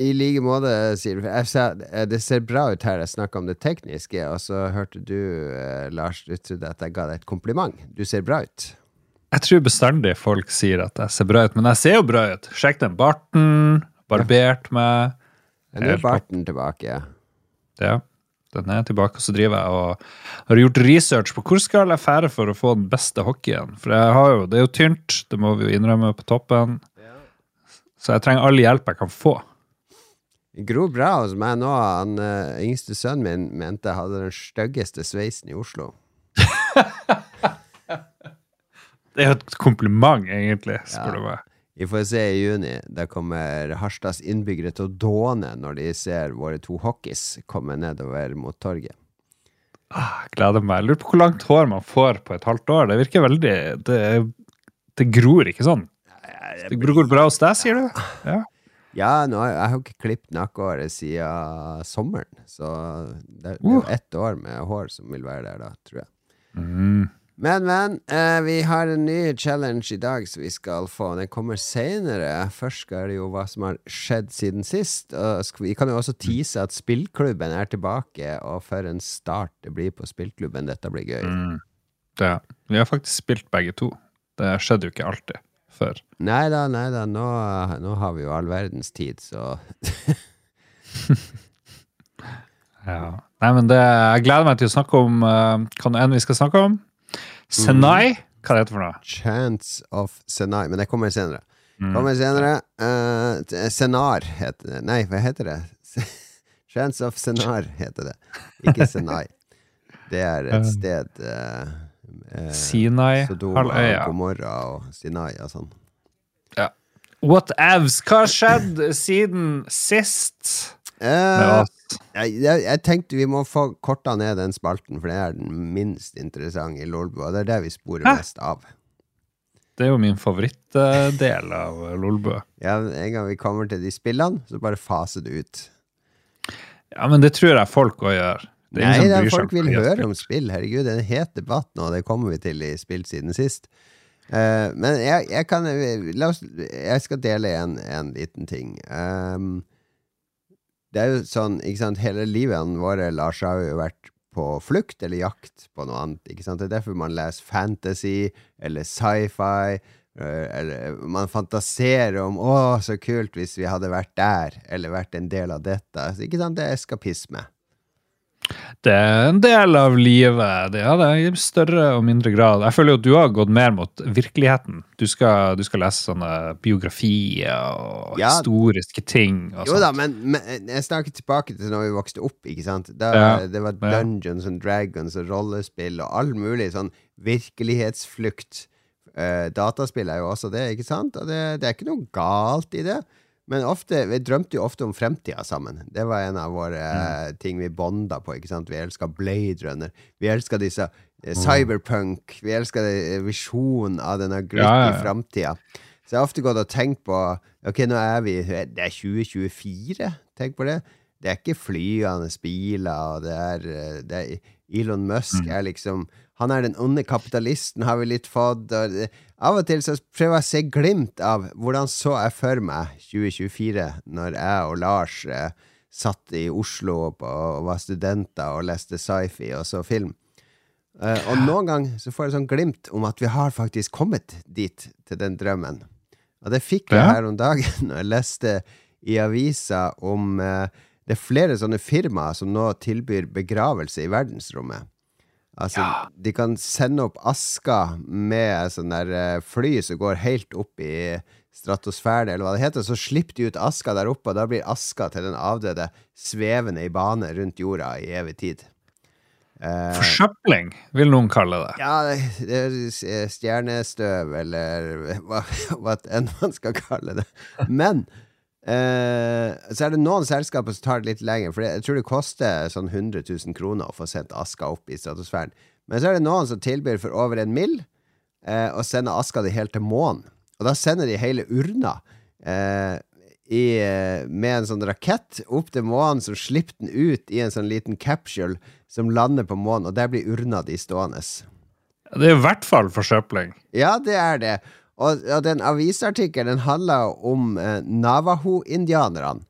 I like måte, sier du. Jeg sa, eh, det ser bra ut her, jeg snakka om det tekniske, og så hørte du, eh, Lars, du trodde at jeg ga deg et kompliment. Du ser bra ut. Jeg tror bestandig folk sier at jeg ser bra ut, men jeg ser jo bra ut. Sjekk den barten, barbert meg. Men nå er barten tilbake. Ja, den er tilbake. Og så driver jeg og har gjort research på hvor skal jeg fære for å få den beste hockeyen. For jeg har jo, det er jo tynt, det må vi jo innrømme på toppen. Så jeg trenger all hjelp jeg kan få. Gror bra hos meg nå. Han uh, yngste sønnen min mente jeg hadde den styggeste sveisen i Oslo. Det er jo et kompliment, egentlig, spør Ja. du meg. Vi får se i juni. Da kommer Harstads innbyggere til å dåne når de ser våre to hockeys komme nedover mot torget. Ah, gleder meg. Lurer på hvor langt hår man får på et halvt år. Det virker veldig Det, det gror ikke sånn. Det gror bra hos deg, sier du? Ja. Ja, nå har, jeg har ikke klippet nakkehåret siden sommeren, så det, det er jo Uh. ett år med hår som vil være der da, tror jeg. Mm. Men, men, eh, vi har en ny challenge i dag som vi skal få. Den kommer senere. Først skal det jo hva som har skjedd siden sist. Og vi kan jo også tease at spillklubben er tilbake, og for en start det blir på spillklubben. Dette blir gøy. Mm. Det. Vi har faktisk spilt begge to. Det skjedde jo ikke alltid før. Nei da, nei da, nå, nå har vi jo all verdens tid, så Ja. Nei, men det, jeg gleder meg til å snakke om uh, Hva nå enn vi skal snakke om. Senai. Hva det for noe? Chance of Senai. Men det kommer senere. Mm. Kommer senere. Uh, Senar heter det. Nei, hva heter det? Chance of Senar heter det. Ikke Senai. Det er et sted eh, eh, Sinai. Sodoma, Halvøya. Gomorra og Sinai og sånn. Ja. Whatevs? Hva har skjedd siden sist Eh, jeg, jeg, jeg tenkte vi må få korta ned den spalten, for det er den minst interessante i Lolbua. Det er det vi sporer Hæ? mest av. Det er jo min favorittdel av Lolbua. Ja, en gang vi kommer til de spillene, så bare faser det ut. Ja, men det tror jeg folk òg gjør. Det Nei, da, folk vil høre om spill. Herregud, det er en het debatt nå, det kommer vi til i Spill siden sist. Uh, men jeg, jeg kan La oss Jeg skal dele en, en liten ting. Um, det er jo sånn, ikke sant, hele livet våre, Lars, har jo vært på flukt eller jakt på noe annet. Ikke sant? Det er derfor man leser fantasy eller sci-fi. eh, Eller man fantaserer om 'Å, så kult hvis vi hadde vært der', eller vært en del av dette. Ikke sant? Det er eskapisme. Det er en del av livet. Det er det i større og mindre grad. Jeg føler jo at du har gått mer mot virkeligheten. Du skal, du skal lese sånne biografier og Ja. historiske ting. Og Jo da, men, men jeg snakker tilbake til når vi vokste opp. ikke sant? Da, Ja, Det var. Dungeons and Dragons og rollespill og all mulig sånn virkelighetsflukt. Uh, dataspill er jo også det, ikke sant? Og det, det er ikke noe galt i det. Men ofte, vi drømte jo ofte om fremtida sammen. Det var en av våre eh, ting vi bonda på. ikke sant? Vi elska Blade Runner. Vi elska disse eh, cyberpunk. Vi elska visjonen av denne gritty Ja, ja, framtida. Så jeg har ofte gått og tenkt på Ok, nå er vi Det er 2024. Tenk på det. Det er ikke flyende biler, og det er, eh, det er Elon Musk er liksom Han er den onde kapitalisten, har vi litt fått. Og det, av og til så prøver jeg å se glimt av hvordan så jeg for meg 2024, når jeg og Lars eh, satt i Oslo på, og var studenter og leste sci-fi og så film. Eh, og noen ganger så får jeg sånn glimt om at vi har faktisk kommet dit, til den drømmen. Og det fikk jeg her om dagen når jeg leste i avisa om eh, Det er flere sånne firmaer som nå tilbyr begravelse i verdensrommet. Altså, de kan sende opp aska med sånn der eh, fly som går helt opp i stratosfæren, eller hva det heter. Så slipper de ut aska der oppe, og da blir aska til den avdøde svevende i bane rundt jorda i evig tid. Eh, Forsøpling, vil noen kalle det. ja, det er stjernestøv, eller hva, hva enn man skal kalle det. Men eh, så er det noen selskaper som tar det litt lenger, for jeg tror det koster sånn 100 000 kroner å få sendt aska opp i stratosfæren. Men så er det noen som tilbyr for over en mill. Uh, å sende aska di helt til månen. Og da sender de hele urna uh, i, eh, med en sånn rakett opp til månen, som slipper den ut i en sånn liten capsule som lander på månen, og der blir urna di stående. Det er i hvert fall forsøpling. Ja, det er det. Og, og den avisartikkelen handla om eh, Navaho-indianerne.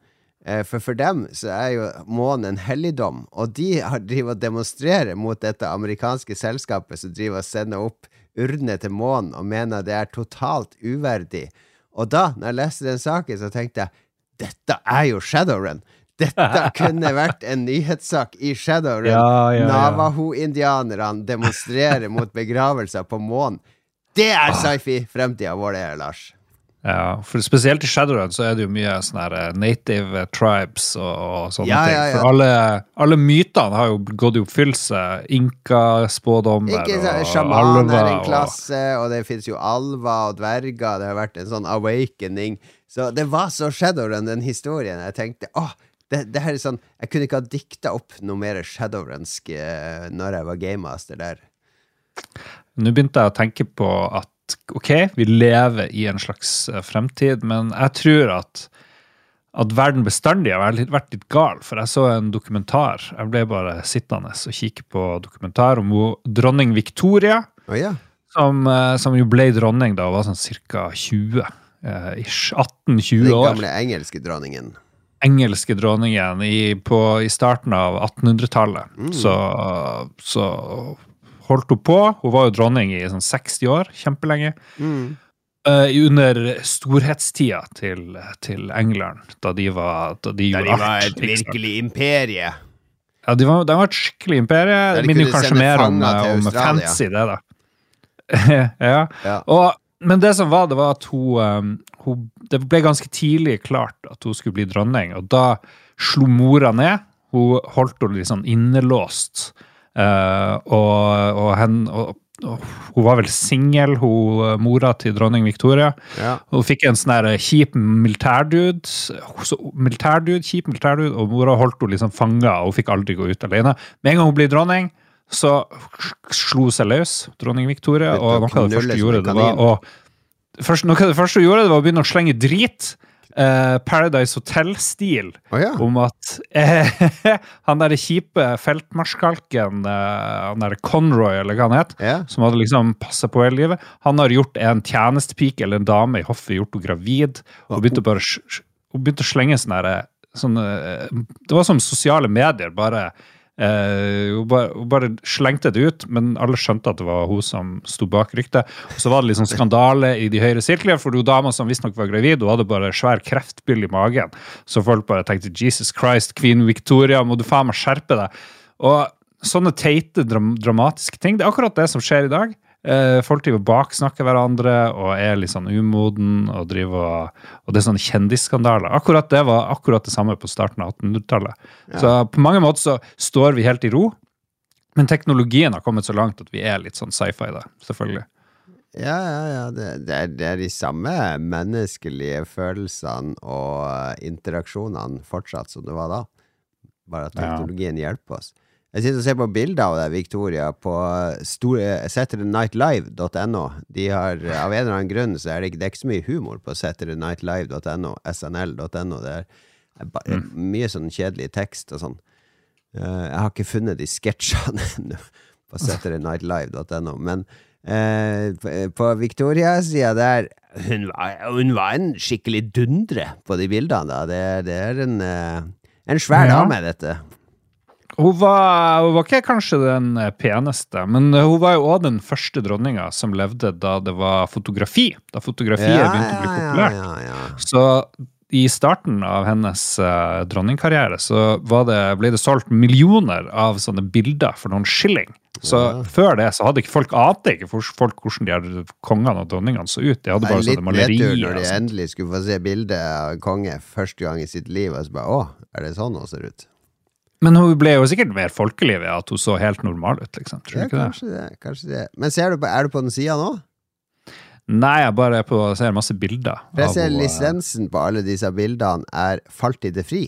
Eh, For for dem så er jo månen en helligdom, og de har driver og demonstrerer mot dette amerikanske selskapet som driver og sender opp urner til månen og mener det er totalt uverdig. Og da, når jeg leste den saken, så tenkte jeg dette er jo Shadowrun! Dette kunne vært en nyhetssak i Shadowrun. Ja, ja, ja. Navaho-indianerne demonstrerer mot begravelser på månen. Det er sci-fi-fremtida vår, det, Lars. Ja, for Spesielt i Shadowrun så er det jo mye sånne her eh, native tribes og, og sånne Ja, ting. ja, ja. For alle, alle mytene har jo gått i oppfyllelse. Inka-spådommer Ikke sant? og Sjaman er en klasse, og det fins jo alver og dverger. Det har vært en sånn awakening. Så det var så Shadowrun, den historien. Jeg tenkte åh, det, det her er sånn Jeg kunne ikke ha dikta opp noe mer Shadowrunsk eh, når jeg var gamemaster der. Nå begynte jeg å tenke på at ok, vi lever i en slags eh, fremtid, men jeg tror at at verden bestandig har vært litt, vært litt gal, for jeg så en dokumentar. Jeg ble bare sittende og kikke på dokumentar om dronning Victoria. Oh, yeah. som, eh, som jo ble dronning da hun var sånn ca. 20. eh, ish, 18-20 år. Den gamle engelske dronningen. Engelske dronningen i, på, i starten av 1800-tallet. Mm. Så, så holdt hun på. Hun var jo dronning i sånn 60 år, kjempelenge. Mm. Uh, under storhetstida til, til England, da de var Da de Da de var et virkelig imperie. Ja, de var, de var et skikkelig imperie. Det minner kanskje mer om, til om fancy, det, da. ja. Ja. Og, men det som var, det var at hun, um, hun Det ble ganske tidlig klart at hun skulle bli dronning, og da slo mora ned. Hun holdt henne litt sånn innelåst. Eh, og, og, hen, og, og hun var vel singel, eh, mora til dronning Victoria. Ja. Hun fikk en sånn der kjip militærdude, militærdude, kjip militærdude, og mora holdt henne liksom fanga, hun fikk aldri gå ut alene. Med en gang hun ble dronning, så slo hun seg løs, dronning Victoria, og noe av det første hun gjorde, det var å først, Noe av det første hun gjorde, det var å begynne å slenge drit. Eh, Paradise Hotel-stil Oh, ja. om at eh, han derre kjipe feltmarskalken, eh, han derre Conroy, eller hva han het, yeah. som hadde liksom passa på hele livet. Han har gjort en tjenestepike eller en dame i hoffet, gjort henne gravid, og begynte bare Hun begynte å slenge sånne, sånne Det var som sosiale medier, bare eh, hun, bare, slengte det ut, men alle skjønte at det var hun som sto bak ryktet. Og så var det liksom skandale i de høyre sirklene, for hun dama som visstnok var gravid, hun hadde bare svær kreftbyll i magen. Så folk bare tenkte Jesus Christ, Queen Victoria, må du faen meg skjerpe deg. Og sånne teite, dram dramatiske ting, det er akkurat det som skjer i dag. Eh, folk driver og baksnakker hverandre og er litt sånn umoden og driver og, og det er sånne kjendisskandaler. Akkurat det var akkurat det samme på starten av 1800-tallet. Så på mange måter så står vi helt i ro, men teknologien har kommet så langt at vi er litt sånn sci-fi da, selvfølgelig. Ja, ja, ja. Det, det, er, det er de samme menneskelige følelsene og eh, interaksjonene fortsatt som det var da. Bare at Ja. teknologien hjelper oss. Jeg sitter og ser på bilder av deg, Victoria, på store- saturdayNightlive.no. De har, Av en eller annen grunn så er det, ikke- det er ikke så mye humor på saturdayNightlive.no, snl.no. Det er bare, mye sånn kjedelig tekst og sånn. Eh, jeg har ikke funnet de sketsjene ennå på saturdayNightlive.no, men eh, på- Victoria-sida der hun var, hun var en skikkelig dundre på de bildene. Da. Det, det er en, eh, en svær Ja. dame, dette. Hun var, hun var ikke kanskje den peneste, men hun var jo òg den første dronninga som levde da det var fotografi. Da fotografiet begynte å bli populært. ja, ja. Så i starten av hennes uh, dronningkarriere så var det, ble det solgt millioner av sånne bilder for noen skilling. Så Ja. før det så hadde ikke folk ante ikke folk hvordan de her kongene og dronningene så ut. De hadde Det er malerier. litt sånne nedtur når de endelig skulle få se bilde av konge første gang i sitt liv, og så bare Å, er det sånn hun ser ut? Men hun ble jo sikkert mer folkelig ved at hun så helt normal ut, liksom. Tror Ja, ikke kanskje det. Kanskje det. Men ser du på, er du på den sida nå? Nei, jeg bare på, ser masse bilder. For jeg av ser lisensen på alle disse bildene er falt i det fri,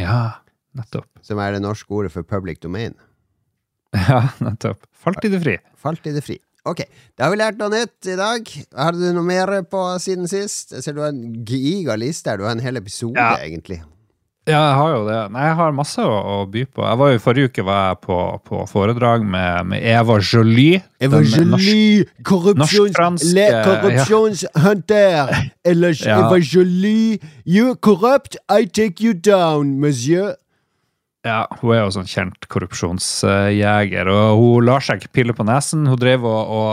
Ja, nettopp. som er det norske ordet for public domain. Ja, nettopp. Falt i det fri. Falt i det fri. Ok, da har vi lært noe nytt i dag. Har du noe mer på siden sist? Jeg ser du har en giga liste her. Du har en hel episode, Ja. egentlig. Ja, jeg har jo det. Nei, jeg har masse å, å by på. Jeg var jo Forrige uke var jeg på, på foredrag med, med Eva Jolie. Eva Jolie! Korrupsjons... Le, korrupsjonshunter! Eller Ja. Evangeli, you corrupt, I take you down, monsieur. Ja, hun er jo sånn kjent korrupsjonsjeger, og hun lar seg ikke pille på nesen. Hun drev og, og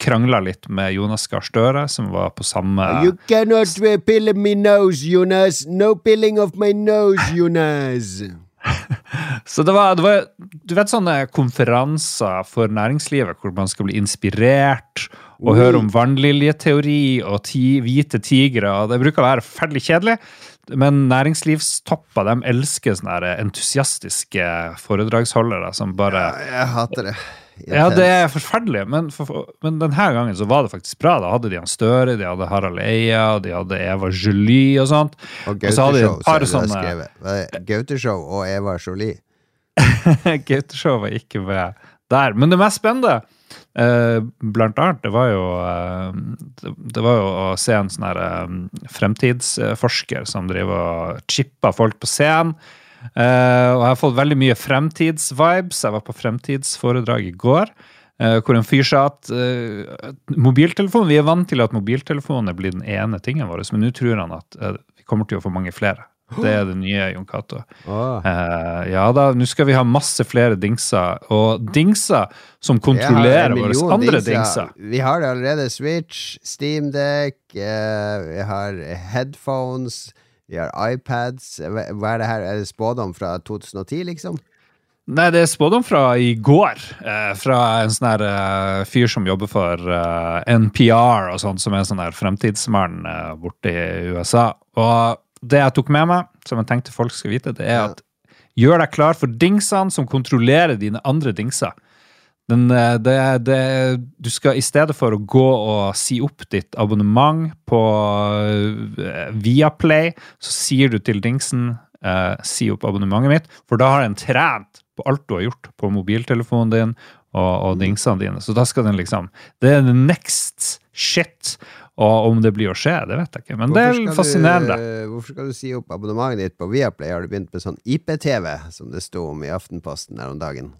krangla litt med Jonas Gahr Støre, som var på samme You cannot pille pill me nose, Jonas. No pilling of my nose, Jonas. Så det var, det var Du vet sånne konferanser for næringslivet hvor man skal bli inspirert og høre om vannliljeteori og ti, hvite tigre. og Det bruker å være fælt kjedelig, men næringslivstopper de elsker sånne entusiastiske foredragsholdere som bare Jeg hater det. Ja, det er forferdelig, men, for, men denne gangen så var det faktisk bra. Da hadde de han Støre, de hadde Harald Eia, de hadde Eva Jolie og sånt. Og Og så hadde de Gauteshow, sånne? Gauteshow og Eva Jolie. Gauteshow var ikke med der. Men det mest spennende, eh, blant annet, det var jo eh, det, det var jo å se en sånn her eh, fremtidsforsker som driver og chipper folk på scenen. Eh, og jeg har fått veldig mye fremtidsvibes. Jeg var på fremtidsforedrag i går. Uh, hvor en fyr sa at uh, mobiltelefon, vi er vant til at mobiltelefonen blir den ene tingen vår, men nå tror han at eh, vi kommer til å få mange flere. Det er det nye Jon Cato. Oh. Eh, ja da, nå skal vi ha masse flere dingser, og dingser som kontrollerer våre andre dingser. dingser. Vi har det allerede. Switch, Steamdeck, eh, vi har headphones, vi har iPads. Hva er det her? Er det spådom fra 2010, liksom? Nei, det er spådom fra i går, eh, fra en sånn her eh, fyr som jobber for eh, NPR og sånn, som er en sånn her fremtidsmann eh, borte i USA. Og det jeg tok med meg, som jeg tenkte folk skal vite, det er Ja. at gjør deg klar for dingsene som kontrollerer dine andre dingser. Den, eh, det, det, du skal i stedet for å gå og si opp ditt abonnement på eh, Viaplay, så sier du til dingsen eh, si opp abonnementet mitt, for da har den trent på alt du har gjort på mobiltelefonen din og, og dingsene dine. Så da skal den liksom Det er the next shit. Og om det blir å skje, det vet jeg ikke. Men det er fascinerende. Du, hvorfor skal du si opp abonnementet ditt på Viaplay? Har du begynt med sånn IPTV, som det sto om i Aftenposten her om dagen?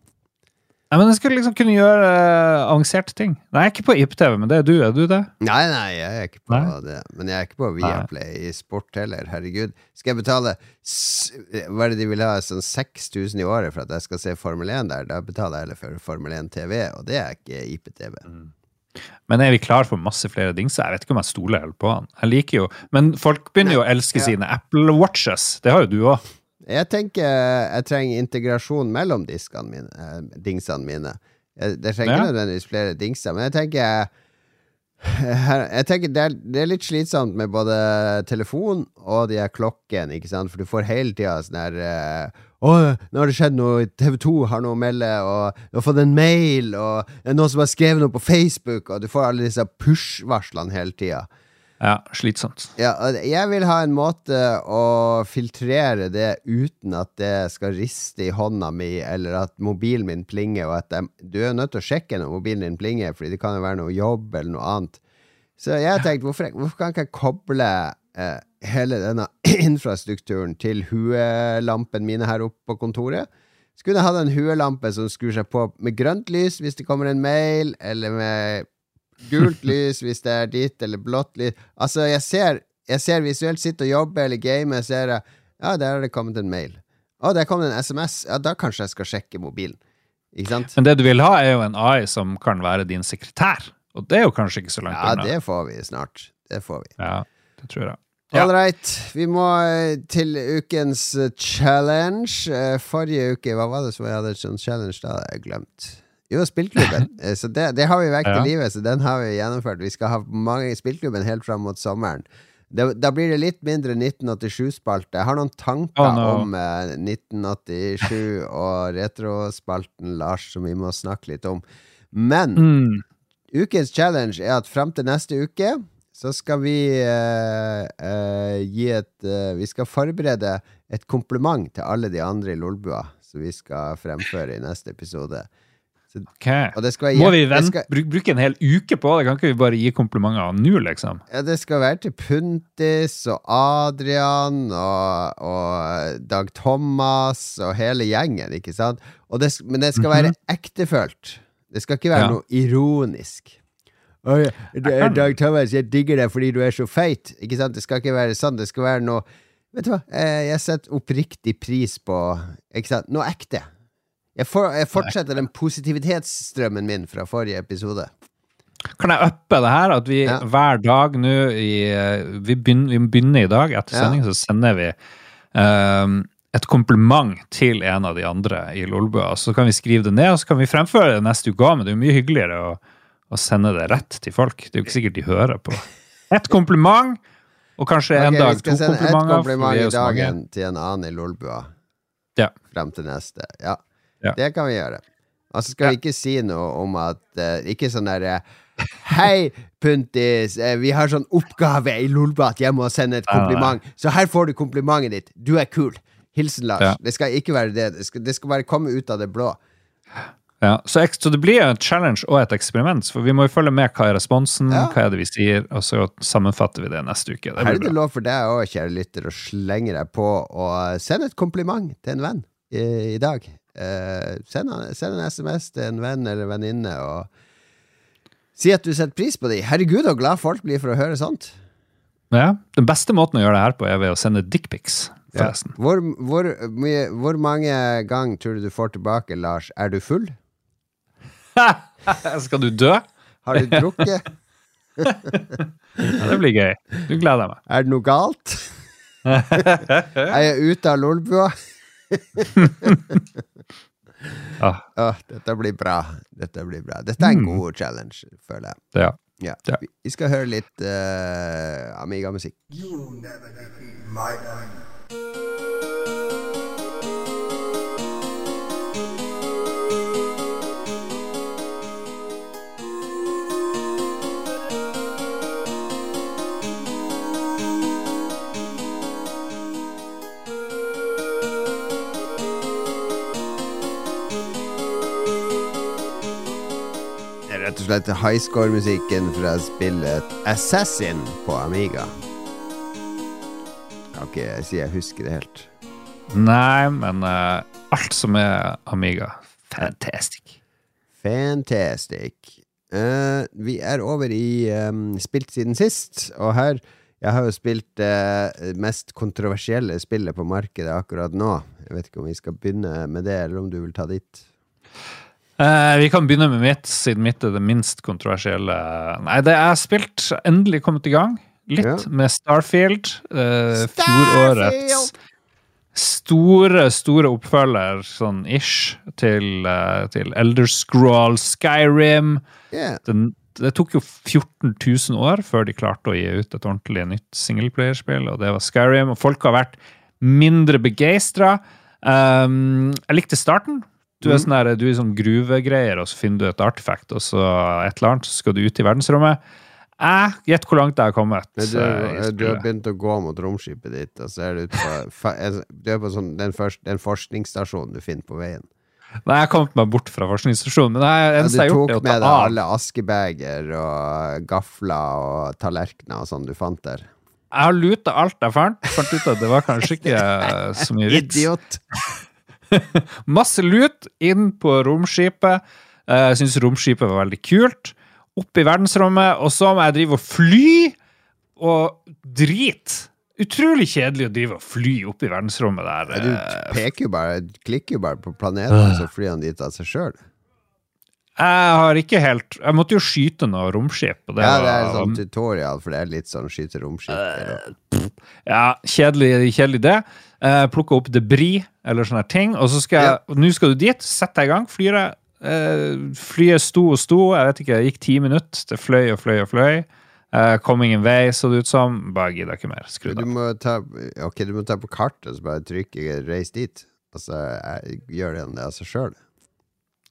Nei, men jeg skulle liksom kunne gjøre uh, avanserte ting. Nei, jeg er ikke på IPTV, men det er du. Er du det? Nei, nei, jeg er ikke på Nei? det. Men jeg er ikke på Viaplay i sport heller. Herregud. Skal jeg betale Hva er det de vil ha? Sånn 6000 i året for at jeg skal se Formel 1 der? Da betaler jeg heller for Formel 1 TV, og det er ikke IPTV. Men er vi klar for masse flere dingser? Jeg vet ikke om jeg stoler helt på han. Jeg liker jo, Men folk begynner jo å elske ja. sine Apple Watches. Det har jo du òg. Jeg tenker jeg trenger integrasjon mellom diskene mine, eh, dingsene mine. Jeg, jeg trenger Ja. nødvendigvis flere dingser, men jeg tenker jeg tenker det er, det er litt slitsomt med både telefon og de her klokkene, ikke sant? For du får hele tida sånn her eh, Å, nå har det skjedd noe, TV2 har noe å melde, og du har fått en mail, og det er noen som har skrevet noe på Facebook, og du får alle disse push-varslene hele tida. Ja, slitsomt. Ja, jeg vil ha en måte å filtrere det uten at det skal riste i hånda mi, eller at mobilen min plinger, og at jeg, du er nødt til å sjekke når mobilen din plinger, fordi det kan jo være noe jobb eller noe annet. Så jeg har tenkt, hvorfor, hvorfor kan ikke jeg koble eh, hele denne infrastrukturen til huelampene mine her oppe på kontoret? Skulle jeg hatt en huelampe som skrur seg på med grønt lys hvis det kommer en mail, eller med gult lys hvis det er ditt, eller blått lys. Altså, jeg ser, jeg ser visuelt sitte og jobbe eller game, ser jeg Ja, der har det kommet en mail. Å, der kom det en SMS. Ja, da kanskje jeg skal sjekke mobilen. Ikke sant? Men det du vil ha, er jo en AI som kan være din sekretær. Og det er jo kanskje ikke så langt Ja, unna. det får vi snart. Det får vi. Ja, det tror jeg. Ja. All right. Vi må eh, til ukens challenge. Eh, Forrige uke, hva var det som jeg hadde sånn challenge da? Jeg har glemt. Jo, spillklubben. Eh, Så det, det har vi vekk til Ja. livet, så den har vi gjennomført. Vi skal ha mange i spillklubben helt fram mot sommeren. Da, da blir det litt mindre 1987-spalte. Jeg har noen tanker Oh, no. om eh, 1987 og retrospalten, Lars, som vi må snakke litt om. Men Mm. Ukens challenge er at fram til neste uke så skal vi eh, eh, gi et eh, Vi skal forberede et kompliment til alle de andre i Lolbua, som vi skal fremføre i neste episode. Ok. Og det skal være Må vi vente, skal- bru- bruke en hel uke på det? Kan ikke vi bare gi komplimenter nå, liksom? Ja, det skal være til Puntis og Adrian og, og Dag Thomas og hele gjengen, ikke sant? Det, men det skal være ektefølt. Det skal ikke være Ja. noe ironisk. Oi, er Dag Thomas, jeg digger deg fordi du er så feit. Ikke sant? Det skal ikke være sånn. Det skal være noe Vet du hva, Eh, jeg setter oppriktig pris på Ikke sant? Noe ekte. Jeg, for, jeg fortsetter den positivitetsstrømmen min fra forrige episode. Kan jeg uppe det her? At vi Ja. hver dag nå i eh, vi, begynner, vi begynner i dag, etter Ja. så sender vi um, et kompliment til en av de andre i Lolbua. Så kan vi skrive det ned, og så kan vi fremføre det neste uke. Men det er jo mye hyggeligere å, å sende det rett til folk. Det er jo ikke sikkert de hører på. Et kompliment, og kanskje en okay, dag vi skal sende et kompliment i dagen til en annen i Lolbua. Ja. Frem til neste. Ja. Ja. Det kan vi gjøre. Og så skal vi ikke si noe om at uh, Ikke sånn derre Hei, Puntis, eh, vi har sånn oppgave i Lolbat at jeg må sende et nei. kompliment. Så her får du komplimentet ditt. Du er kul. Hilsen Lars. Ja. Det skal ikke være det. Det skal, det skal bare komme ut av det blå. Ja, så, så det blir et challenge og et eksperiment, for vi må jo følge med hva er responsen, Ja. hva er det vi sier, og så sammenfatter vi det neste uke. Det Her er det lov for deg òg, kjære lytter, å slenge deg på og sende et kompliment til en venn i, i dag. Eh, send, en, send en SMS til en venn eller venninne og si at du setter pris på dem. Herregud, så glad folk blir for å høre sånt. Ja, Den beste måten å gjøre det her på, er ved å sende dickpics, Ja. Hvor, hvor, mye, hvor mange ganger tror du du får tilbake, Lars? Er du full? Skal du dø? Har du drukket? Ja, det blir gøy. Du gleder meg. er det noe galt? er jeg ute av Lolbua? Ah, Åh, dette blir bra. Dette blir bra. Dette er en god challenge, føler jeg. det, ja. Ja. Ja. Vi- Vi skal høre litt uh, Amiga-musikk. Rett og slett highscore-musikken fra spillet Assassin på Amiga. Kan ikke si jeg husker det helt. Nei, men uh, alt som er Amiga, fantastic. Fantastic. Uh, vi er over i um, spilt siden sist, og her Jeg har jo spilt det mest kontroversielle spillet på markedet akkurat nå. Jeg vet ikke om vi skal begynne med det, eller om du vil ta ditt. Eh, vi kan begynne med mitt, siden mitt er det minst kontroversielle. Nei, det er spilt, endelig kommet i gang. Litt Ja. med Starfield. Uh, Starfield! fjorårets store, store oppfølger, sånn ish, til, uh, til Elder Scroll Skyrim. Yeah. Den, det tok jo 14 000 år før de klarte å gi ut et ordentlig nytt singelplayerspill, og det var Skyrim. Og folk har vært mindre begeistra. Um, jeg likte starten. Du er, sånn der, du er sånn gruvegreier, og så finner du et artefakt, og så et eller annet, så skal du ut i verdensrommet. Eh, Gjett hvor langt jeg har kommet. Men du, eh, du har begynt å gå mot romskipet ditt, og så er du på, du er på sånn, den, først, den forskningsstasjonen du finner på veien. Nei, jeg har kommet meg bort fra forskningsstasjonen, men jeg, eneste ja, jeg har gjort, tok er å med deg alle askebeger og gafler og tallerkener og sånn du fant der. Jeg har luta alt jeg fant. Fant ut at det var kanskje ikke eh, så mye vits. Idiot! Masse lut inn på romskipet. Eh, Jeg syns romskipet var veldig kult. Opp i verdensrommet, og så må jeg drive og fly og drit. Utrolig kjedelig å drive og fly opp i verdensrommet der. Ja, du Eh, peker jo bare, klikker jo bare på planeten, så flyr han dit av seg sjøl. Jeg har ikke helt Jeg måtte jo skyte noe romskip. Det Ja, det er sånn tutorial, for det er litt sånn skyte romskip. Uh, Ja, kjedelig, kjedelig det. Eh, Plukke opp debris eller sånne ting. Og så skal jeg, nå skal du dit, sett deg i gang, flyr jeg. Eh, flyet sto og sto, jeg vet ikke, det gikk ti minutter. Det fløy og fløy og fløy. Uh, kom ingen vei, så det ut som. Bare gidder ikke mer. Skru Du av. ok, du må ta på kartet så bare trykke 'reis dit'. Og så jeg, gjør den det av seg sjøl.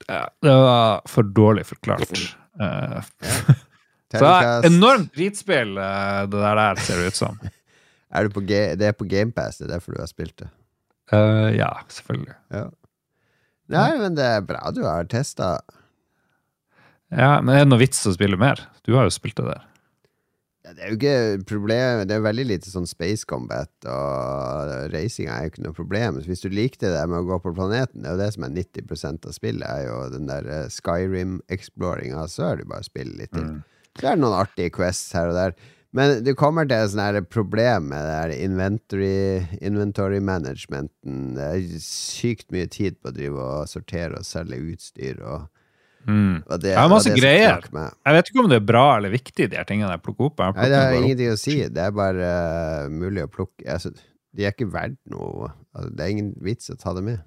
Ja, det var for dårlig forklart. Eh, så Terningkast. enormt dritspill, det der der, ser det ut som. Er du på G det er på GamePass, det er derfor du har spilt det. Uh, ja, selvfølgelig. Ja. Nei, men det er bra du har testa Ja, Men er det noe vits å spille mer? Du har jo spilt det der. Ja, det er jo ikke problem Det er veldig lite sånn space combat, og racing er jo ikke noe problem. Så hvis du likte det med å gå på planeten, det er jo det som er 90% av spillet, er jo den der eh, Skyrim-exploringa, så er det bare å spille litt til. Så er det noen artige quests her og der. Men du kommer til et sånt problem med det her inventory, inventory managementen. Det er sykt mye tid på å drive og sortere og selge utstyr og, Mm. og det, Jeg har masse det greier. Jeg vet ikke om det er bra eller viktig, de her tingene jeg plukker opp. Jeg Nei, det har ingenting å si. Det er bare uh, mulig å plukke altså, De er ikke verdt noe. Altså, det er ingen vits å ta det med.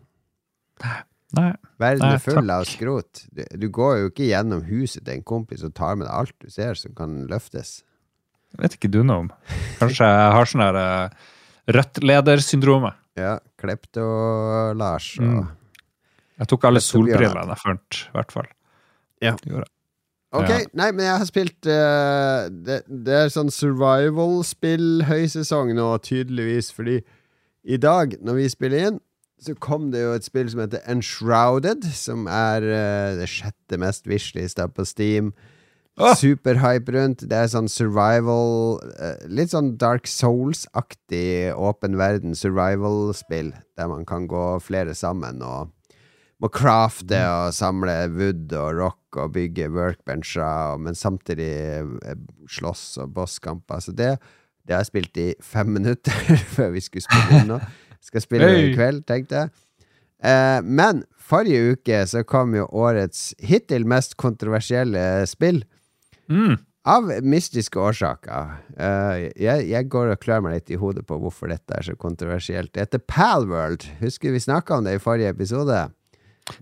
Nei. Verden Nei, er full takk. av skrot. Du, du går jo ikke gjennom huset til en kompis og tar med deg alt du ser som kan løftes. Vet ikke du noe om. Kanskje jeg har sånn der uh, rødt-ledersyndromet. Ja, Klepto-Lars og Mm. Jeg tok alle solbrillene jeg fant, i hvert fall. Ja. Det gjorde. Ok, Ja. nei, men jeg har spilt uh, det, det er sånn survival-spill høysesong nå, tydeligvis, fordi i dag, når vi spiller inn, så kom det jo et spill som heter Enshrouded, som er uh, det sjette mest wishlista på Steam. Åh! Superhype rundt. Det er sånn survival eh, Litt sånn Dark Souls-aktig åpen verden survival-spill, der man kan gå flere sammen og må crafte og samle wood og rock og bygge workbencher, men samtidig eh, slåss og bosskamper. Så det, det har jeg spilt i fem minutter før vi skulle spille inn nå. Skal spille Hey! i kveld, tenkte jeg. Eh, men forrige uke så kom jo årets hittil mest kontroversielle spill. Mm. Av mystiske årsaker. Uh, jeg, jeg går og klør meg litt i hodet på hvorfor dette er så kontroversielt. Det heter Palworld. Husker vi snakka om det i forrige episode?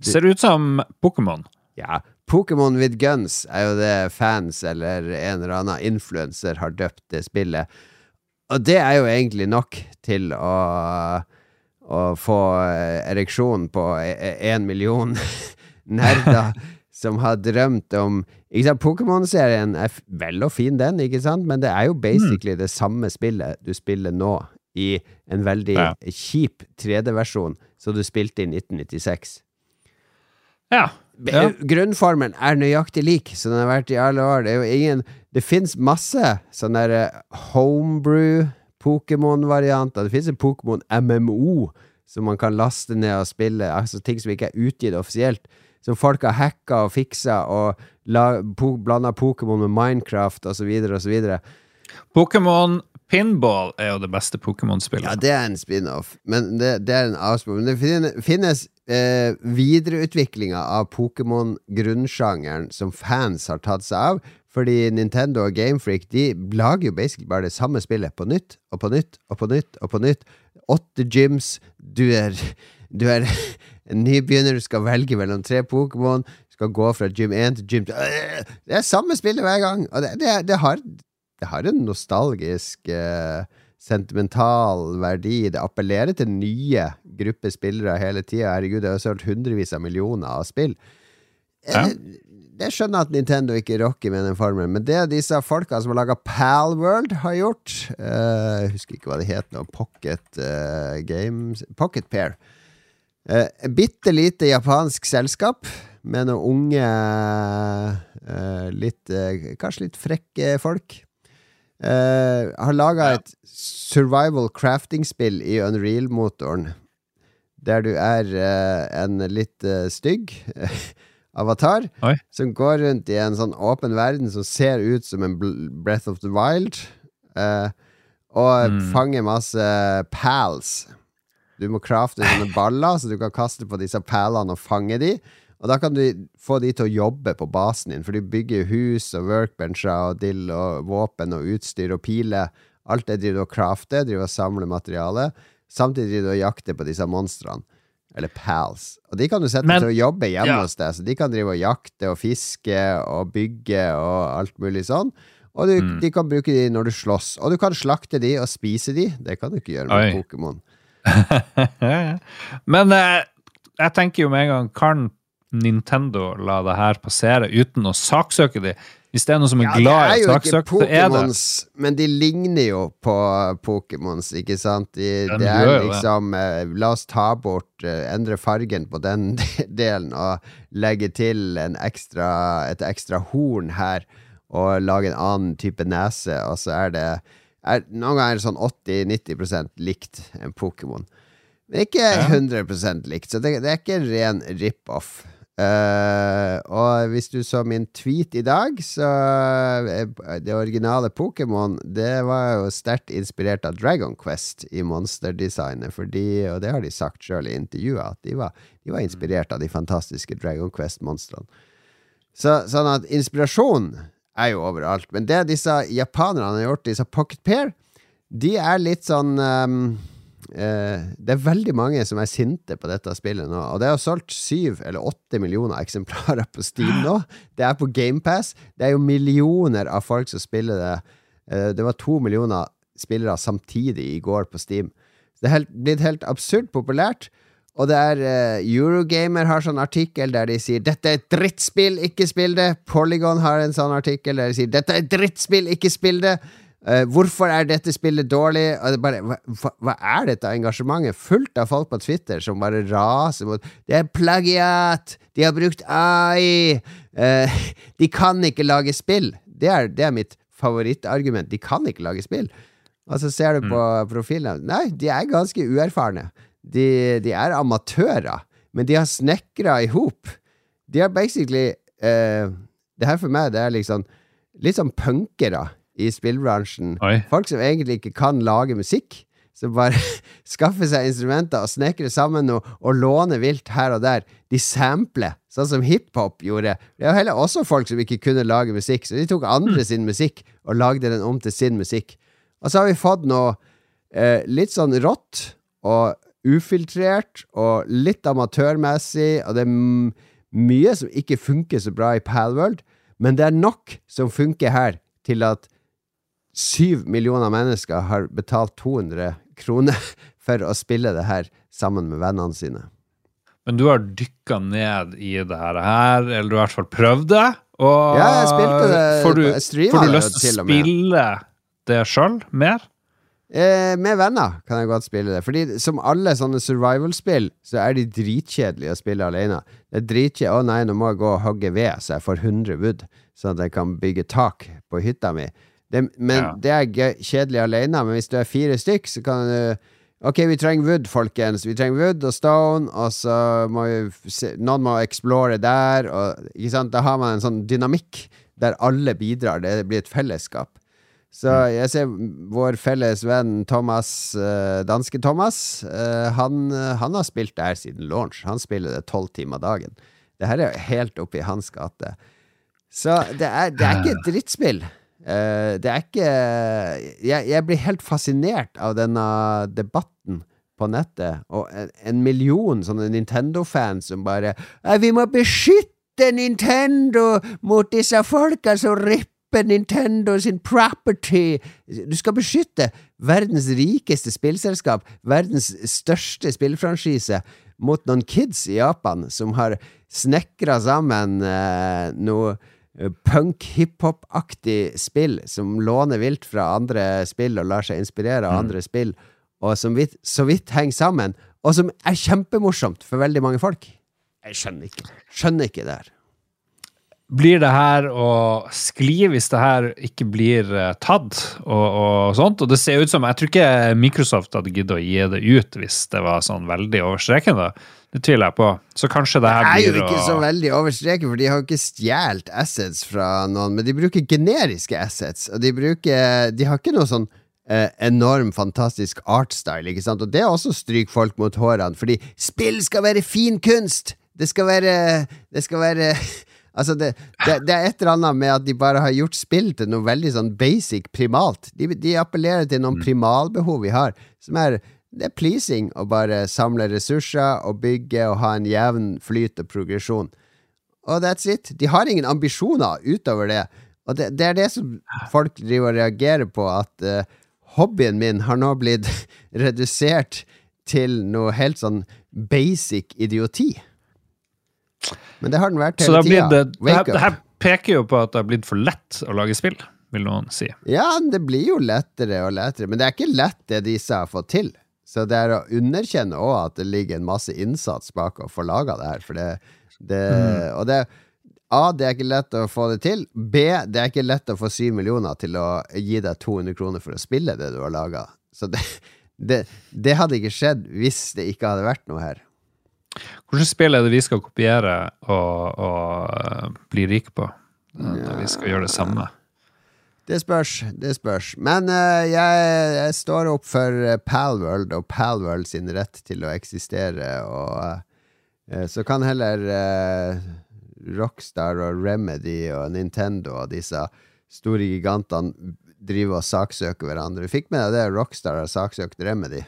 Ser ut som Pokémon. Ja, Pokémon with guns er jo det fans eller en eller annen influenser har døpt det spillet. Og det er jo egentlig nok til å, å få eh, ereksjon på én million nerder som har drømt om ikke sant, Pokémon-serien er vel og fin, den, ikke sant? men det er jo basically det samme spillet du spiller nå, i en veldig Ja. kjip 3D-versjon som du spilte i 1996. Ja. Ja. Grunnformen er nøyaktig lik, som den har vært i alle år. Det er jo ingen Det fins masse sånne der eh, homebrew Pokémon-varianter. Det fins en Pokémon MMO som man kan laste ned og spille. Altså ting som ikke er utgitt offisielt. Som folk har hacka og fiksa og la, po, blanda Pokémon med Minecraft osv. osv. Pokémon Pinball er jo det beste Pokémon-spillet. Ja, det er en spin-off, men det, det er en avsporing. Men det fin- finnes eh, videreutviklinger av Pokémon-grunnsjangeren som fans har tatt seg av. Fordi Nintendo og Gamefreak De lager jo basically bare det samme spillet på nytt og på nytt og på nytt. og på nytt Åtte gyms. Du er, du er en nybegynner, du skal velge mellom tre Pokémon. Skal gå fra gym 1 til gym 2 Det er samme spillet hver gang! Og det, det, det, har, det har en nostalgisk eh, sentimental verdi. Det appellerer til nye grupper spillere hele tida. Herregud, det har solgt hundrevis av millioner av spill. Ja. Eh, Jeg skjønner at Nintendo ikke rocker med den formelen, men det disse folka som har laga Palworld, har gjort eh, Jeg husker ikke hva det het nå. Pocket eh, Games Pocket Pair. Uh, Bitte lite japansk selskap med noen unge, eh, litt eh, Kanskje litt frekke folk. Eh, har laga et survival crafting-spill i Unreal-motoren. Der du er eh, en litt eh, stygg avatar Oi. som går rundt i en sånn åpen verden som ser ut som en Breath of the Wild, eh, og Mm. fanger masse pals. Du må crafte sånne baller, så du kan kaste på disse pælene og fange de. Og da kan du få de til å jobbe på basen din, for du bygger hus og workbencher og dill og våpen og utstyr og piler. Alt det driver du og crafter, driver og samler materiale. Samtidig driver du og jakter på disse monstrene. Eller pals. Og de kan du sette Men- til å jobbe hjemme ja. hos deg, så de kan drive og jakte og fiske og bygge og alt mulig sånn. Og du, Mm. de kan bruke de når du slåss. Og du kan slakte de og spise de. Det kan du ikke gjøre med Pokémon. Men eh, jeg tenker jo med en gang Kan Nintendo la det her passere uten å saksøke de? Hvis det er noe som er Ja, glad i saksøk, så er det men de ligner jo på Pokémons, ikke sant? De, de det er jo det. liksom eh, La oss ta bort eh, Endre fargen på den delen og legge til en ekstra, et ekstra horn her, og lage en annen type nese, og så er det er, Noen ganger er sånn 80-90% likt en Pokémon. Men ikke 100% likt, så det, det er ikke en ren rip-off. Uh, og hvis du så min tweet i dag, så eh, Det originale Pokémon Det var jo sterkt inspirert av Dragon Quest i monsterdesignet, fordi, og det har de sagt sjøl i intervjuet, at de var, de var inspirert av de fantastiske Dragon Quest-monstrene. Så, sånn at inspirasjon er jo overalt. Men det disse japanerne har gjort, disse Pocket Pair, de er litt sånn um, uh, Det er veldig mange som er sinte på dette spillet nå. Og det har solgt syv eller åtte millioner eksemplarer på Steam nå. Det er på GamePass. Det er jo millioner av folk som spiller det. Uh, det var to millioner spillere samtidig i går på Steam. Det er helt, blitt helt absurd populært. Og det er eh, Eurogamer har sånn artikkel der de sier 'Dette er et drittspill, ikke spill det'. Polygon har en sånn artikkel der de sier 'Dette er et drittspill, ikke spill det'. Uh, hvorfor er dette spillet dårlig? Og det bare, hva, hva, er dette engasjementet? Fullt av folk på Twitter som bare raser mot Det er plagiat! De har brukt AI! Uh, de kan ikke lage spill! Det er, det er mitt favorittargument. De kan ikke lage spill. Og så ser du på profilen Nei, de er ganske uerfarne. De, de er amatører, men de har snekra i hop. De har basically eh, Det her for meg, det er liksom litt sånn punkere i spillbransjen. Oi. Folk som egentlig ikke kan lage musikk. Som bare skaffer seg instrumenter og snekrer sammen noe og låner vilt her og der. De sampler, sånn som hiphop gjorde. Det er jo heller også folk som ikke kunne lage musikk, så de tok andre sin musikk og lagde den om til sin musikk. Og så har vi fått noe eh, litt sånn rått og ufiltrert og litt amatørmessig, og det er mye som ikke funker så bra i Palworld, men det er nok som funker her til at syv millioner mennesker har betalt 200 kroner for å spille det her sammen med vennene sine. Men du har dykka ned i det her, eller du har i hvert fall prøvd det. Og Ja, jeg spilte det- får du, får du lyst til å spille det sjøl mer? Eh, med venner kan jeg godt spille det. Fordi som alle sånne survival-spill, så er de dritkjedelige å spille alene. Det er dritkjedelig. Å nei, nå må jeg gå og hogge ved, så jeg får 100 wood, sånn at jeg kan bygge tak på hytta mi. Det, men Ja. det er kjedelig alene. Men hvis du er fire stykk, så kan du Ok, vi trenger wood, folkens. Vi trenger wood og stone, og så må vi noen må explore der, og ikke sant? Da har man en sånn dynamikk der alle bidrar. Det blir et fellesskap. Så jeg ser vår felles venn Thomas, eh, danske Thomas, eh, han, han har spilt det her siden launch. Han spiller det tolv timer dagen. Det her er helt oppi hans gate. Så det er, det er ikke et drittspill. Eh, det er ikke jeg, jeg blir helt fascinert av denne debatten på nettet, og en, en million sånne Nintendo-fans som bare Vi må beskytte Nintendo mot disse folka som ripper Nintendo sin property! Du skal beskytte verdens rikeste spillselskap, verdens største spillfranchise, mot noen kids i Japan som har snekra sammen eh, noe eh, punk-hiphop-aktig spill som låner vilt fra andre spill og lar seg inspirere av andre spill, og som vidt, så vidt henger sammen, og som er kjempemorsomt for veldig mange folk. Jeg skjønner ikke. Skjønner ikke det her. Blir det her å skli hvis det her ikke blir eh, tatt og, og sånt? Og det ser ut som Jeg tror ikke Microsoft hadde giddet å gi det ut hvis det var sånn veldig over streken. da. Det tviler jeg på. Så kanskje det her blir Det er jo ikke ikke så veldig over streken, for de har jo ikke stjålet assets fra noen, men de bruker generiske assets, og de bruker De har ikke noe sånn eh, enorm, fantastisk artstyle, ikke sant, og det også stryker folk mot hårene, fordi spill skal være fin kunst! Det skal være Det skal være Altså, det, det, det er et eller annet med at de bare har gjort spill til noe veldig sånn basic, primalt. De, de appellerer til noen primalbehov vi har, som er det er pleasing å bare samle ressurser og bygge og ha en jevn flyt og progresjon. Og that's it. De har ingen ambisjoner utover det. Og det, det er det som folk driver og reagerer på, at uh, hobbyen min har nå blitt redusert til noe helt sånn basic idioti. Men det har den vært hele da tida. det det her, det, her, peker jo på at det har blitt for lett å lage spill, vil noen si. Ja, det blir jo lettere og lettere, men det er ikke lett det disse har fått til. Så det er å underkjenne òg at det ligger en masse innsats bak å få laga det her. For det, det Og det A, det er ikke lett å få det til. B, det er ikke lett å få syv millioner til å gi deg 200 kroner for å spille det du har laga. Så det, det, det hadde ikke skjedd hvis det ikke hadde vært noe her. Hvilket spill er det vi skal kopiere og, og eh, bli rike på? Eh, Når vi skal gjøre det samme. Det spørs. det spørs Men uh, jeg, jeg står opp for uh, Palworld og Palworld sin rett til å eksistere, og uh, så kan heller uh, Rockstar og Remedy og Nintendo og disse store gigantene drive og saksøke hverandre. Fikk med deg det Rockstar har saksøkt Remedy?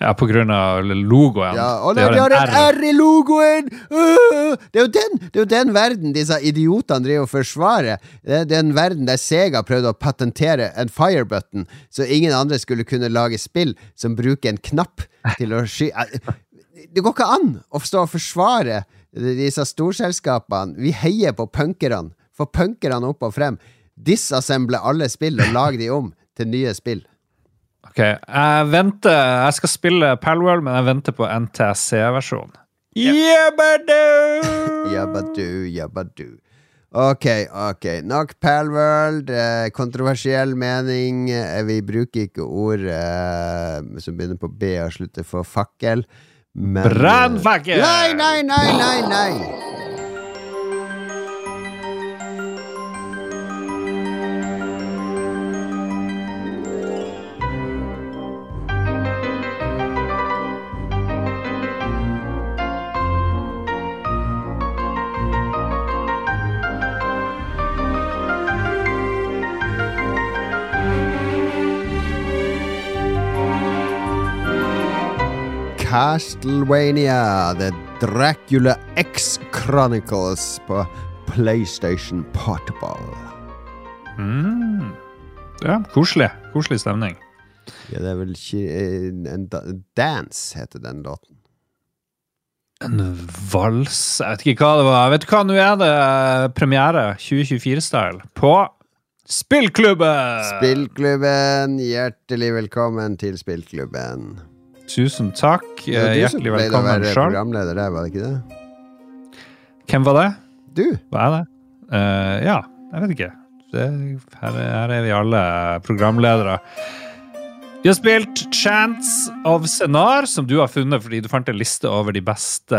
Ja, på grunn av logoen. Ja, og De de har en R. R i logoen! Øh! Det er jo den, det er jo den verden disse idiotene driver og forsvarer. Det er den verden der Sega prøvde å patentere en firebutton, så ingen andre skulle kunne lage spill som bruker en knapp til å sky... Det går ikke an å stå og forsvare disse storselskapene. Vi heier på punkerne. Få punkerne opp og frem. Disassemble alle spill og lag de om til nye spill. Ok, jeg venter Jeg skal spille Palworld, men jeg venter på NTSC-versjonen. Jabbadu! Jabbadu, jabbadu. Ok, ok. Nok Palworld. Eh, kontroversiell mening. Eh, vi bruker ikke ord eh, som begynner på B og slutter for fakkel. Men Brannfakkel! Nei, nei, nei, nei, nei! Castlevania, The Dracula X Chronicles på PlayStation Portable. Mm. Ja, koselig. Koselig stemning. Ja, det er vel ikke en, en Dance heter den låten. En vals Jeg vet ikke hva det var. Vet du hva, nå er det eh, premiere 2024-style på Spillklubben! Spillklubben, hjertelig velkommen til Spillklubben. Tusen takk. Hjertelig velkommen Eh, Hjertelig velkommen sjøl. programleder der, var det ikke det? Hvem var det? Du! Hva er det? Uh, ja, jeg vet ikke. Det, her, er- her er vi alle programledere. Vi har spilt Chants of Senar, som du har funnet fordi du fant en liste over de beste,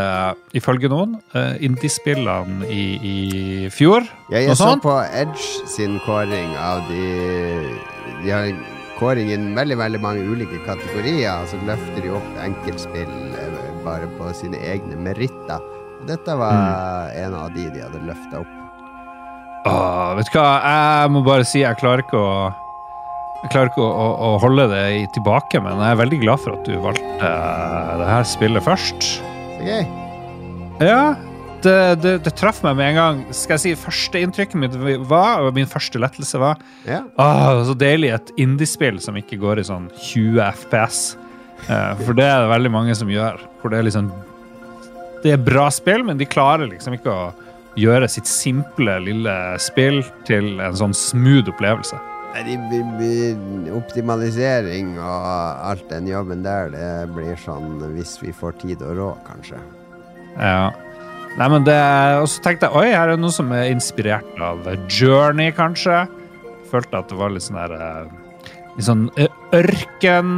ifølge noen, uh, indiespillene i, i fjor. Ja, jeg så på Edge sin kåring av de De har en kåring i veldig, veldig mange ulike kategorier, så løfter de opp enkeltspill eh, bare på sine egne meritter. Og Dette var Mm. en av de de hadde løfta opp. Åh, vet du hva, jeg må bare si jeg klarer ikke å jeg klarer ikke å, å, å holde det i- tilbake, men jeg er veldig glad for at du valgte uh, det her spillet først. Så gøy. Ja, det, det, det traff meg med en gang. Skal jeg si Førsteinntrykket mitt var, og min første lettelse var Ja. Åh, så deilig et indiespill som ikke går i sånn 20 FPS. Eh, for det er det veldig mange som gjør. Hvor det er liksom Det er bra spill, men de klarer liksom ikke å gjøre sitt simple, lille spill til en sånn smooth opplevelse. De, de, optimalisering og alt den jobben der, det blir sånn hvis vi får tid og råd, kanskje. Ja. Nei, men det Og så tenkte jeg oi, her er det noe som er inspirert av Journey, kanskje. Følte at det var litt sånn der eh, Litt sånn eh, ørken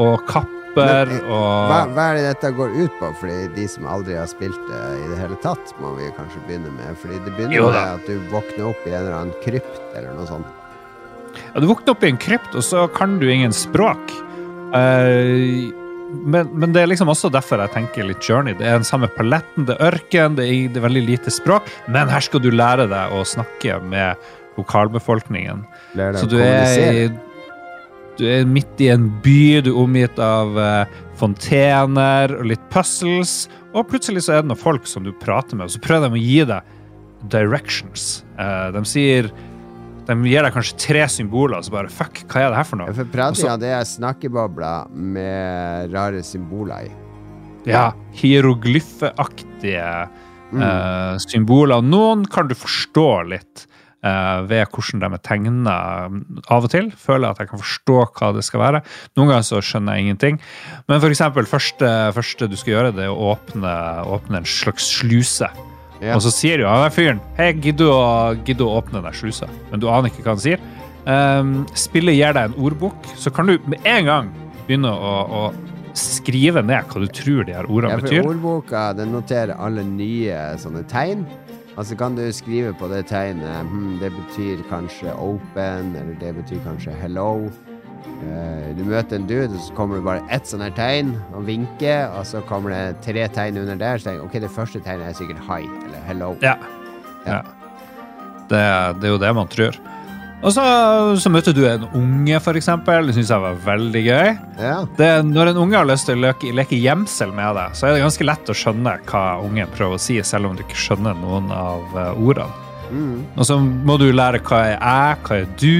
og kapper Men, eh, og Hva, hva er det dette går ut på? Fordi de som aldri har spilt det i det hele tatt, må vi kanskje begynne med. Fordi det begynner Jo med at du våkner opp i en eller annen krypt eller noe sånt. Ja, du våkner opp i en krypt, og så kan du ingen språk. Eh, men, men det er liksom også derfor jeg tenker litt Journey. Det er den samme paletten, det er ørken, det er, det er veldig lite språk, men her skal du lære deg å snakke med lokalbefolkningen. Så du er, du er midt i en by, du er omgitt av uh, fontener og litt puzzles, og plutselig så er det noen folk som du prater med, og så prøver de å gi deg directions. Uh, de sier De gir deg kanskje tre symboler, og så bare fuck, hva er det her for Ja, noe? For Pratia, det er snakkebobler med rare symboler i. Ja, hieroglyfeaktige eh, symboler. Noen kan du forstå litt eh, ved hvordan de er tegna av og til. Føler jeg at jeg kan forstå hva det skal være. Noen ganger så skjønner jeg ingenting. Men for eksempel, første, første du skal gjøre, det er å åpne, åpne en slags sluse. Ja. Og så sier jo han fyren Hei, gidder du å, gidder du å åpne den slusa? Men du aner ikke hva han sier. Um, spillet gir deg en ordbok, så kan du med en gang begynne å, å skrive ned hva du tror de her ordene Ja, for betyr. ordboka den noterer alle nye sånne tegn. Altså kan du skrive på det tegnet hm, Det betyr kanskje open, eller det betyr kanskje hello. Eh, du møter en dude, og så kommer det bare ett sånt her tegn, og vinker, og så kommer det tre tegn under der. Så tenker jeg, ok, det første tegnet er sikkert hi, eller hello. Ja. ja. Det, det er jo det man tror. Og så, så møter du en unge, for eksempel. Det syns jeg var veldig gøy. Ja. Det, når en unge har lyst til å leke, leke gjemsel med deg, så er det ganske lett å skjønne hva ungen prøver å si, selv om du ikke skjønner noen av eh, ordene. Mm. Og så må du lære hva er jeg, hva er du,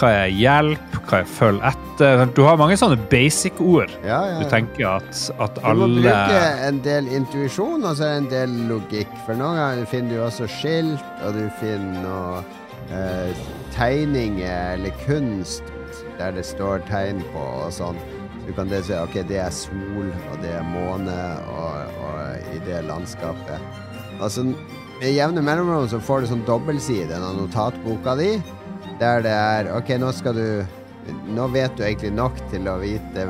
hva er hjelp, hva er følg etter. Du har mange sånne basic-ord. Ja, ja, Du tenker at, at Du må bruke en del intuisjon, og så en del logikk. For noen ganger finner du også skilt, og du finner noe eh, tegninger eller kunst der det står tegn på og sånn. Du kan det si ok, det er sol, og det er måne, og, og i det landskapet. Altså, med jevne mellomrom så får du sånn dobbeltside av notatboka di, der det er, ok, nå skal du, nå vet du egentlig nok til å vite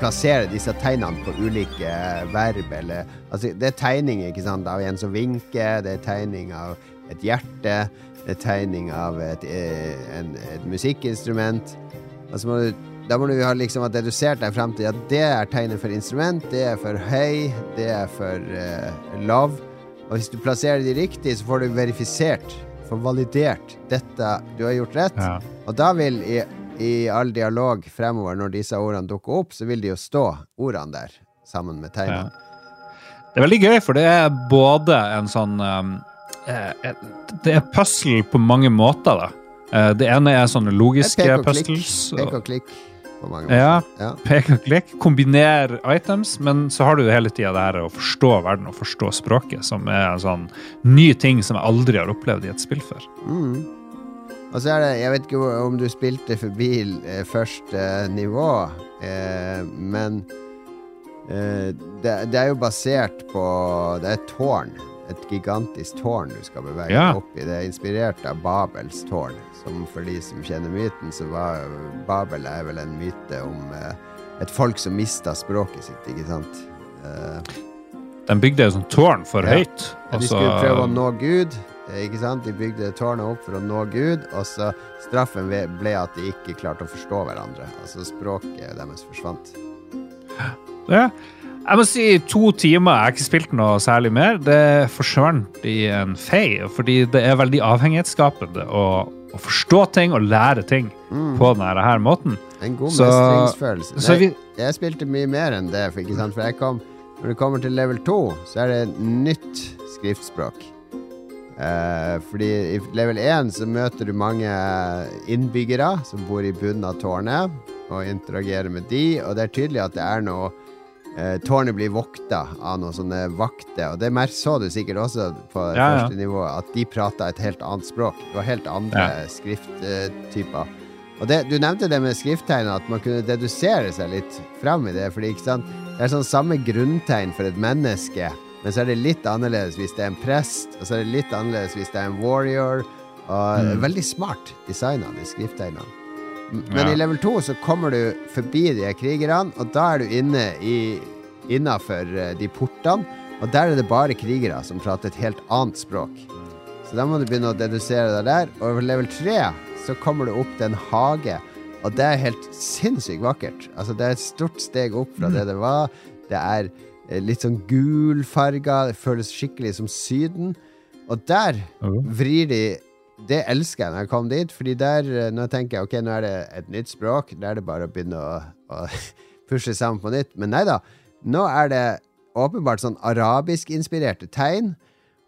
plassere disse tegnene på ulike verb, eller Altså, det er tegning, ikke sant, av en som vinker, det er tegning av et hjerte, det er tegning av et, eh, en, et musikkinstrument. Altså, må du, da må du ha liksom ha dedusert deg frem til at det er tegnet for instrument, det er for høy, det er for uh, lav. Og hvis du plasserer de riktig, så får du verifisert, får validert dette du har gjort rett. Ja. Og da vil i, i all dialog fremover, når disse ordene dukker opp, så vil de jo stå ordene der, sammen med tegnene. Det er veldig gøy, for det er både en sånn um, eh, Det er puzzle på mange måter, da. Eh, Det ene er sånne logiske puzzles. Pek og- klikk. Ja, Ja. pek og klikk. Kombiner items, men så har du hele tida det her å forstå verden og forstå språket, som er en sånn ny ting som jeg aldri har opplevd i et spill før. Mm. Og så er det Jeg vet ikke om du spilte forbi eh, første nivå, eh, men eh, det, det er jo basert på Det er et tårn. Et gigantisk tårn du skal bevege Ja. opp i. Det er inspirert av Babels tårn. Som for de som kjenner myten, så var Babel er vel en myte om eh, et folk som mista språket sitt, ikke sant? Eh, De bygde et sånt tårn for Ja. høyt. Ja, de skulle prøve å nå Gud. Ikke sant? De bygde tårnet opp for å nå Gud, og så straffen ble at de ikke klarte å forstå hverandre. Altså språket deres forsvant. Ja. Jeg må si to timer. Jeg har ikke spilt noe særlig mer. Det forsvant i en fei, fordi det er veldig avhengighetsskapende å, å forstå ting og lære ting Mm. på denne her måten. En god Så- mestringsfølelse. Så Nei, vi, jeg spilte mye mer enn det, for, ikke sant? for jeg kom Når du kommer til level 2, så er det nytt skriftspråk. Eh, fordi i level 1 så møter du mange innbyggere som bor i bunnen av tårnet, og interagerer med de, og det er tydelig at det er noe Tårnet blir vokta av noen sånne vakter, og det mer så du sikkert også på Ja, ja. første nivå, at de prata et helt annet språk. Det var helt andre Ja. skrifttyper. Og det, Du nevnte det med skrifttegn, at man kunne dedusere seg litt fram i det. Fordi? Det er sånn samme grunntegn for et menneske, men så er det litt annerledes hvis det er en prest, og så er det litt annerledes hvis det er en warrior. Og Mm. Veldig smart designa, de skrifttegnene. Men Ja. i level 2 så kommer du forbi de krigerne, og da er du inne i innafor de portene. Og der er det bare krigere som prater et helt annet språk. Så da må du begynne å dedusere deg der. Og over level 3 så kommer du opp til en hage, og det er helt sinnssykt vakkert. Altså, det er et stort steg opp fra det det var. Det er eh, litt sånn gulfarga, det føles skikkelig som Syden. Og der vrir de Det elsker jeg når jeg kom dit, fordi der eh, Nå tenker jeg ok, nå er det et nytt språk, Da er det bare å begynne å, å pushe sammen på nytt. Men nei da. Nå er det åpenbart sånn arabisk-inspirerte tegn.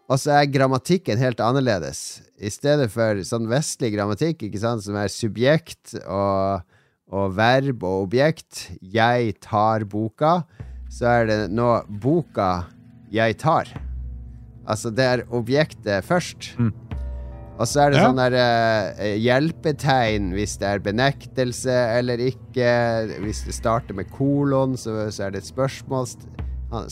Og så er grammatikken helt annerledes. I stedet for sånn vestlig grammatikk, ikke sant, som er subjekt og, og verb og objekt. Jeg tar boka. Så er det nå boka jeg tar. Altså, det er objektet først. Mm. Og så er det Ja. sånn der uh, hjelpetegn hvis det er benektelse eller ikke. Hvis det starter med kolon, så, så er det et spørsmål st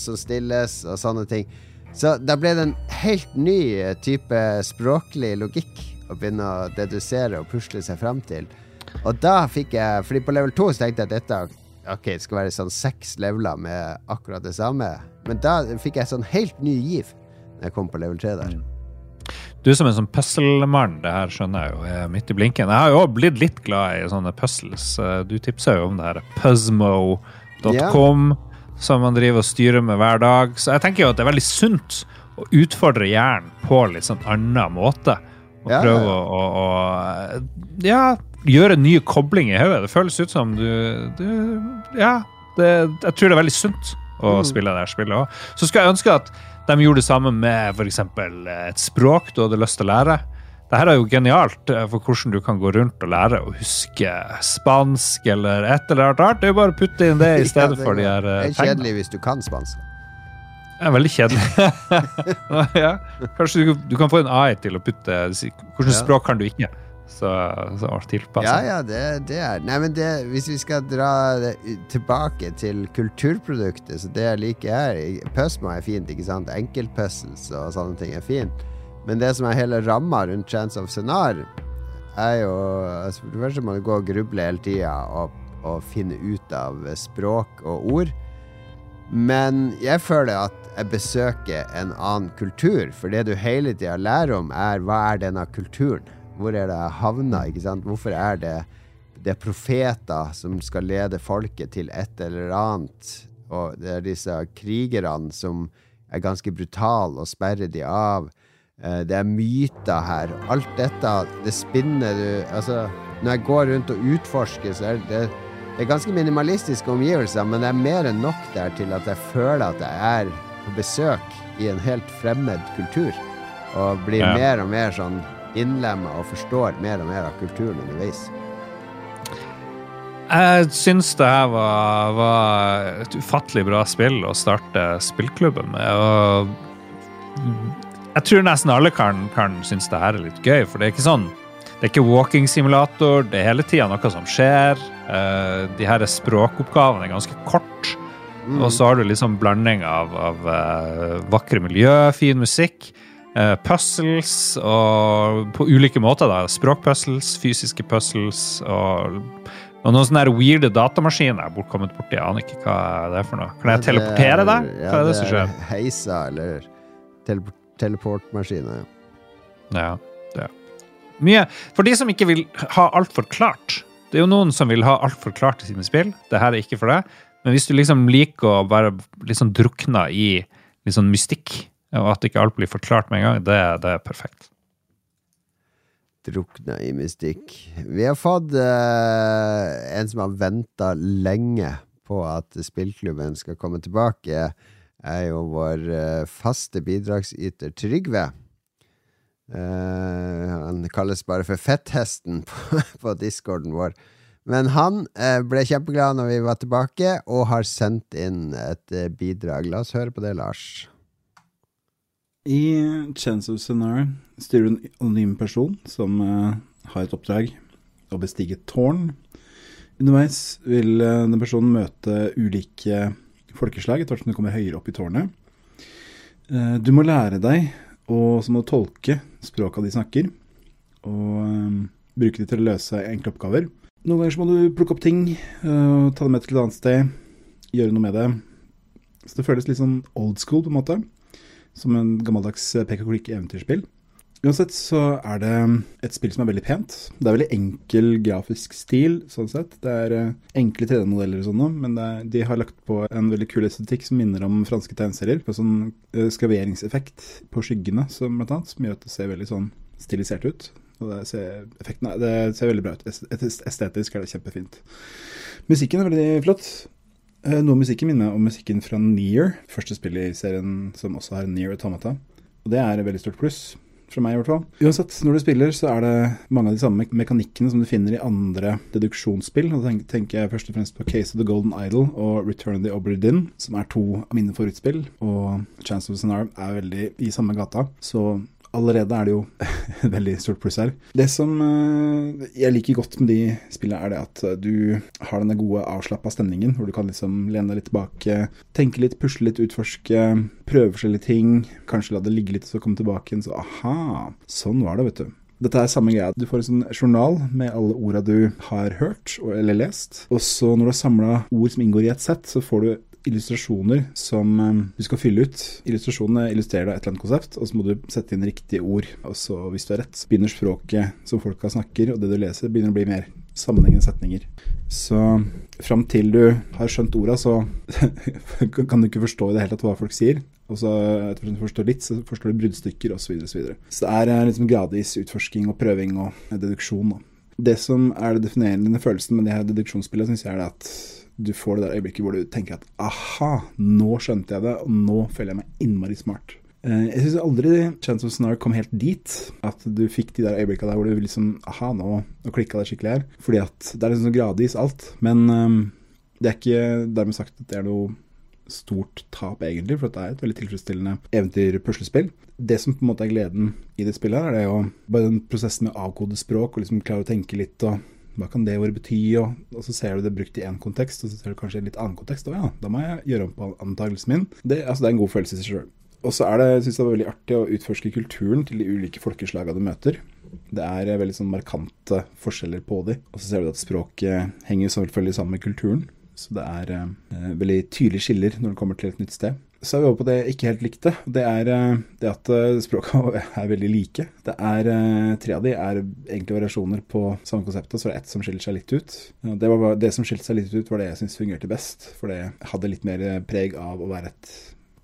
som stilles, og sånne ting. Så da ble det en helt ny eh, type språklig logikk å begynne å dedusere og pusle seg fram til. Og da fikk jeg Fordi på level 2 så tenkte jeg at dette Ok, det skal være sånn seks leveler med akkurat det samme. Men da fikk jeg sånn helt ny giv når jeg kom på level 3 der. Du som en sånn puzzlemann, det her skjønner jeg jo er midt i blinken. Jeg har jo også blitt litt glad i sånne puzzles. Eh, Du tipsa jo om det her puzzmo.com, som man driver og styrer med hver dag. Så jeg tenker jo at det er veldig sunt å utfordre hjernen på litt sånn annen måte. Og ja, prøve å, å, å ja, gjøre nye koblinger i hodet. Det føles ut som du, du Ja, det, jeg tror det er veldig sunt å Mm. spille det her spillet òg. Så skal jeg ønske at de gjorde det samme med f.eks. et språk du hadde lyst til å lære. Dette er jo genialt eh, for hvordan du kan gå rundt og lære å huske spansk eller et eller annet rart. Det er jo bare å putte inn det i stedet Ja, det for de her tegnene. Det eh, er kjedelig hvis du kan spansk. Det er veldig kjedelig. ja. Kanskje du, du kan få en AI til å putte Hvilket Ja. språk kan du ikke? Så, så tilpassa. Ja, ja, det, det er Nei, men det, hvis vi skal dra det tilbake til kulturproduktet, så det jeg liker her Puzzmo er fint, ikke sant? Enkeltpuzzles og sånne ting er fint. Men det som er hele ramma rundt Chance of Scenar, er jo altså For det må du gå og gruble hele tida og, og finne ut av språk og ord. Men jeg føler at jeg besøker en annen kultur, for det du hele tida lærer om, er hva er denne kulturen? Hvor er det jeg havna? ikke sant? Hvorfor er det det er profeter som skal lede folket til et eller annet? Og det er disse krigerne som er ganske brutale og sperrer de av. Eh, Det er myter her. Alt dette, det spinner du Altså, når jeg går rundt og utforsker, så er det det er ganske minimalistiske omgivelser, men det er mer enn nok der til at jeg føler at jeg er på besøk i en helt fremmed kultur. Og blir Ja. mer og mer sånn innlemma og forstår mer og mer av kulturen underveis. Jeg syns det her var, var et ufattelig bra spill å starte spillklubben med. Og jeg tror nesten alle kan, kan synes det her er litt gøy, for det er ikke sånn Det er ikke walking simulator, det er hele tida noe som skjer. Eh, de her språkoppgavene er ganske kort. Mm. Og så har du liksom blanding av, av eh, vakre miljø, fin musikk, puzzles og på ulike måter. da, Språkpuzzles, fysiske puzzles og, og noen sånne weirde datamaskiner jeg har bortkommet borti. Jeg aner ikke hva det er for noe. Kan jeg teleportere deg? Ja, Hva er det som skjer? Heisa eller tele teleportmaskiner. Ja, det er mye. For de som ikke vil ha alt forklart. Det er jo noen som vil ha alt forklart i sine spill. Det her er ikke for deg. Men hvis du liksom liker å være sånn drukna i litt sånn mystikk, og at ikke alt blir forklart med en gang, det, det er perfekt. Drukna i mystikk. Vi har fått uh, en som har venta lenge på at spillklubben skal komme tilbake, er jo vår uh, faste bidragsyter Trygve. Uh, han kalles bare for Fetthesten på, på discorden vår. Men han uh, ble kjempeglad når vi var tilbake, og har sendt inn et bidrag. La oss høre på det, Lars. I Chance of Scenario styrer du en anonym person som eh, har et oppdrag å bestige et tårn. Underveis vil eh, den personen møte ulike folkeslag etter hvert som du kommer høyere opp i tårnet. Eh, du må lære deg og så må du tolke språket de snakker, og bruke de til å løse enkle oppgaver. Noen ganger så må du plukke opp ting, ta det med til et annet sted, gjøre noe med det. Så det føles litt sånn old school på en måte som en gammeldags pek og klikk-eventyrspill. Uansett så er det et spill som er veldig pent. Det er veldig enkel grafisk stil, sånn sett. Det er eh, enkle 3D-modeller og sånne, men er, de har lagt på en veldig kul estetikk som minner om franske tegneserier. På sånn eh, skraveringseffekt på skyggene, som blant annet, som gjør at det ser veldig sånn stilisert ut. Og det ser, effekten, det ser veldig bra ut. Estetisk er det kjempefint. Musikken er veldig flott. Eh, Noe av musikken minner meg om musikken fra Near, første spillet i serien som også har Near Automata. Og det er et veldig stort pluss. fra meg i hvert fall. Uansett, når du spiller, så er det mange av de samme mekanikkene som du finner i andre deduksjonsspill. Og da tenker jeg først og fremst på Case of the Golden Idol og Return of the Obra Dinn, som er to av mine favorittspill. Og Chance of Scenario er veldig i samme gata. Så allerede er det jo et veldig stort pluss her. Det som eh, jeg liker godt med de spillene, er det at eh, du har denne gode avslappa stemningen, hvor du kan liksom lene deg litt tilbake, tenke litt, pusle litt, utforske, prøve forskjellige ting, kanskje la det ligge litt, og så komme tilbake igjen, så aha, sånn var det, vet du. Dette er samme greia. Du får en sånn journal med alle orda du har hørt eller lest. Og så når du har samla ord som inngår i et sett, så får du illustrasjoner som eh, du skal fylle ut. Illustrasjonene illustrerer da et eller annet konsept, og så må du sette inn riktige ord. Og så, hvis du har rett, begynner språket som folka snakker, og det du leser, begynner å bli mer sammenhengende setninger. Så fram til du har skjønt orda, så kan du ikke forstå i det hele tatt hva folk sier. Og så etter hvert som du forstår litt, så forstår du bruddstykker osv. Så, videre, og så, videre. så det er eh, liksom gradvis utforsking og prøving og eh, deduksjon. Da. Det som er det definerende følelsen med det her deduksjonsspillet, syns jeg er at du får det der øyeblikket hvor du tenker at aha, nå skjønte jeg det, og nå føler jeg meg innmari smart. Eh, Jeg syns aldri Chance of Snar kom helt dit. At du fikk de der øyeblikkene der hvor du liksom Aha, nå, nå klikka det skikkelig her. Fordi at det er liksom gradvis alt. Men eh, det er ikke dermed sagt at det er noe stort tap, egentlig, for det er et veldig tilfredsstillende eventyr-puslespill. Det som på en måte er gleden i det spillet, her, er det jo bare den prosessen med å avkode språk og liksom klare å tenke litt og hva kan det ordet bety, og, og så ser du det brukt i én kontekst, og så ser du kanskje i en litt annen kontekst, og ja, da må jeg gjøre om på antakelsen min. Det, altså, det er en god følelse i seg sjøl. Og så er det, jeg synes det var veldig artig å utforske kulturen til de ulike folkeslaga du møter. Det er eh, veldig sånn markante forskjeller på de, og så ser du at språket henger selvfølgelig sammen med kulturen. Så det er eh, veldig tydelige skiller når det kommer til et nytt sted. Så er vi over på det jeg ikke helt likte. Det er eh, det at eh, språka er veldig like. Det er eh, Tre av de er egentlig variasjoner på samme konsept, og så er det ett som skiller seg litt ut. Det, var, det som skilte seg litt ut, var det jeg syns fungerte best. For det hadde litt mer preg av å være et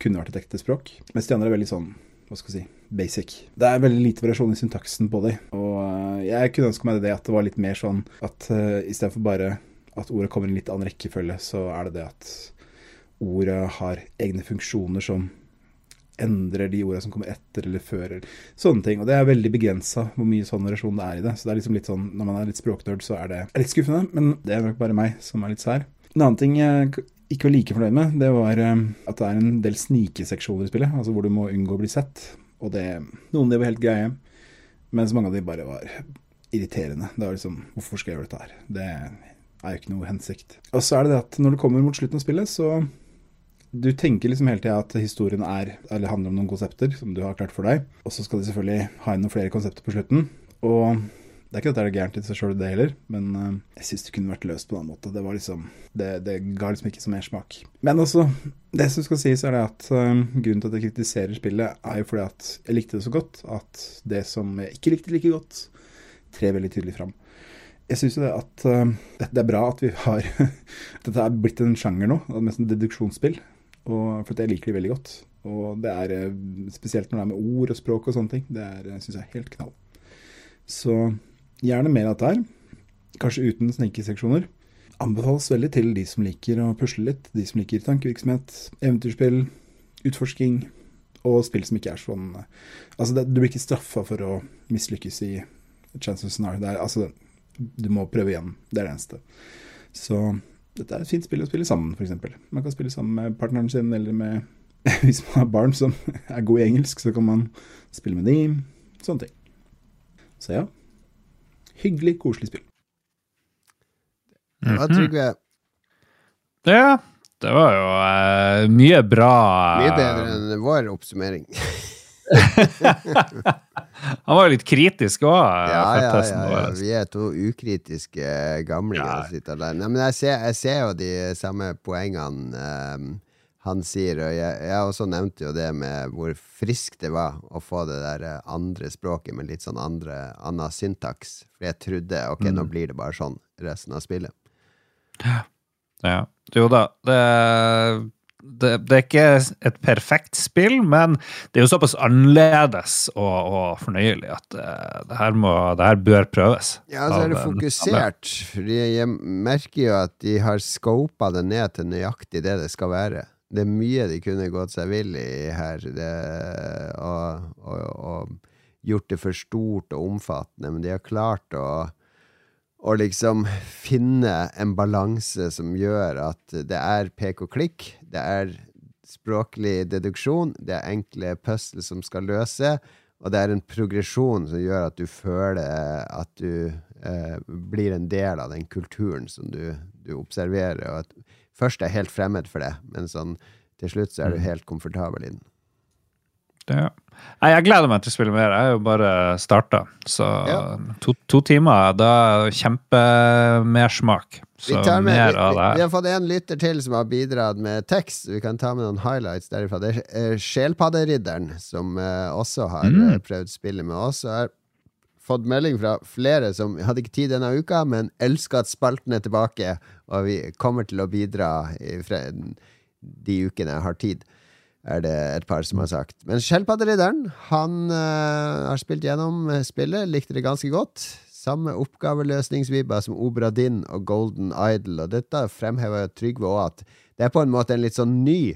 kunne vært et ekte språk. Mens de andre er veldig sånn hva skal jeg si, basic. Det er veldig lite variasjon i syntaksen på dem. Og jeg kunne ønske meg det at det var litt mer sånn at uh, istedenfor bare at ordet kommer i en litt annen rekkefølge, så er det det at ordet har egne funksjoner som endrer de ordene som kommer etter eller før, eller sånne ting. Og det er veldig begrensa hvor mye sånn variasjon det er i det. Så det er liksom litt sånn, når man er litt språknerd, så er det litt skuffende, men det er nok bare meg som er litt sær. En annen ting jeg ikke var like fornøyd med, det var eh, at det er en del snikeseksjoner i spillet, altså hvor du må unngå å bli sett. Og det, noen av de var helt greie, mens mange av de bare var irriterende. Det var liksom, hvorfor skal jeg gjøre dette her? Det er jo ikke noe hensikt. Og så er det det at når du kommer mot slutten av spillet, så du tenker liksom hele tida at historien er, eller handler om noen konsepter som du har klart for deg, og så skal de selvfølgelig ha inn noen flere konsepter på slutten. Og det er ikke at det er gærent i seg sjøl, det heller, men eh, jeg syns det kunne vært løst på en annen måte. Det var liksom Det, det ga liksom ikke så mersmak. Men altså, det som skal sies, er det at eh, grunnen til at jeg kritiserer spillet, er jo fordi at jeg likte det så godt at det som jeg ikke likte like godt, trer veldig tydelig fram. Jeg syns jo det at eh, det, er bra at vi har Dette er blitt en sjanger nå, nesten deduksjonsspill. Og for jeg liker de veldig godt. Og det er eh, spesielt når det er med ord og språk og sånne ting. Det er, syns jeg er helt knall. Så gjerne mer av dette her. Kanskje uten snekeseksjoner. Anbefales veldig til de som liker å pusle litt. De som liker tankevirksomhet, eventyrspill, utforsking og spill som ikke er sånn Altså, det, du blir ikke straffa for å mislykkes i Chance of Scenario. Det er, altså, du må prøve igjen. Det er det eneste. Så dette er et fint spill å spille sammen, f.eks. Man kan spille sammen med partneren sin, eller med Hvis man har barn som er gode i engelsk, så kan man spille med dem. Sånne ting. Så ja. Hyggelig, koselig spill. Hva, Trygve? Ja, det var jo uh, mye bra Mye bedre enn vår oppsummering. Han var jo litt kritisk òg, Ja, ja, ja, ja. Vi er to ukritiske gamlinger som sitter der. Nei, men jeg ser, jeg ser jo de samme poengene um, han sier, og jeg, jeg også nevnte jo det med hvor friskt det var å få det der eh, andre språket med litt sånn andre, annen syntaks. For jeg trodde ok, nå blir det bare sånn resten av spillet. Ja. Jo da, det, det, det er ikke et perfekt spill, men det er jo såpass annerledes og, og fornøyelig at uh, det, her må, det her bør prøves. Ja, så er det fokusert. Fordi jeg merker jo at de har scopa det ned til nøyaktig det det skal være. Det er mye de kunne gått seg vill i her. Det, og, og, og gjort det for stort og omfattende, men de har klart å å liksom finne en balanse som gjør at det er pek og klikk, det er språklig deduksjon, det er enkle puzzle som skal løse, og det er en progresjon som gjør at du føler at du eh, blir en del av den kulturen som du, du observerer, og at først er helt fremmed for det, men sånn til slutt så er du helt komfortabel i den. Det, Nei, jeg gleder meg til å spille mer. Jeg har jo bare starta. Så Ja. to, to timer, da er kjempemersmak. Så med, mer vi, av det vi vi har fått en lytter til som har bidratt med tekst. Vi kan ta med noen highlights derifra. Det er eh, Sjelpadderidderen, som eh, også har Mm. eh, prøvd spillet med oss. Og har fått melding fra flere som hadde ikke tid denne uka, men elsker at spalten er tilbake, og vi kommer til å bidra i fre- de ukene jeg har tid. Er det et par som har sagt. Men skjellpadderidderen, han uh, har spilt gjennom eh, spillet, likte det ganske godt. Samme oppgaveløsningsvibber som Obra Dinn og Golden Idol, og dette fremhever Trygve òg at det er på en måte en litt sånn ny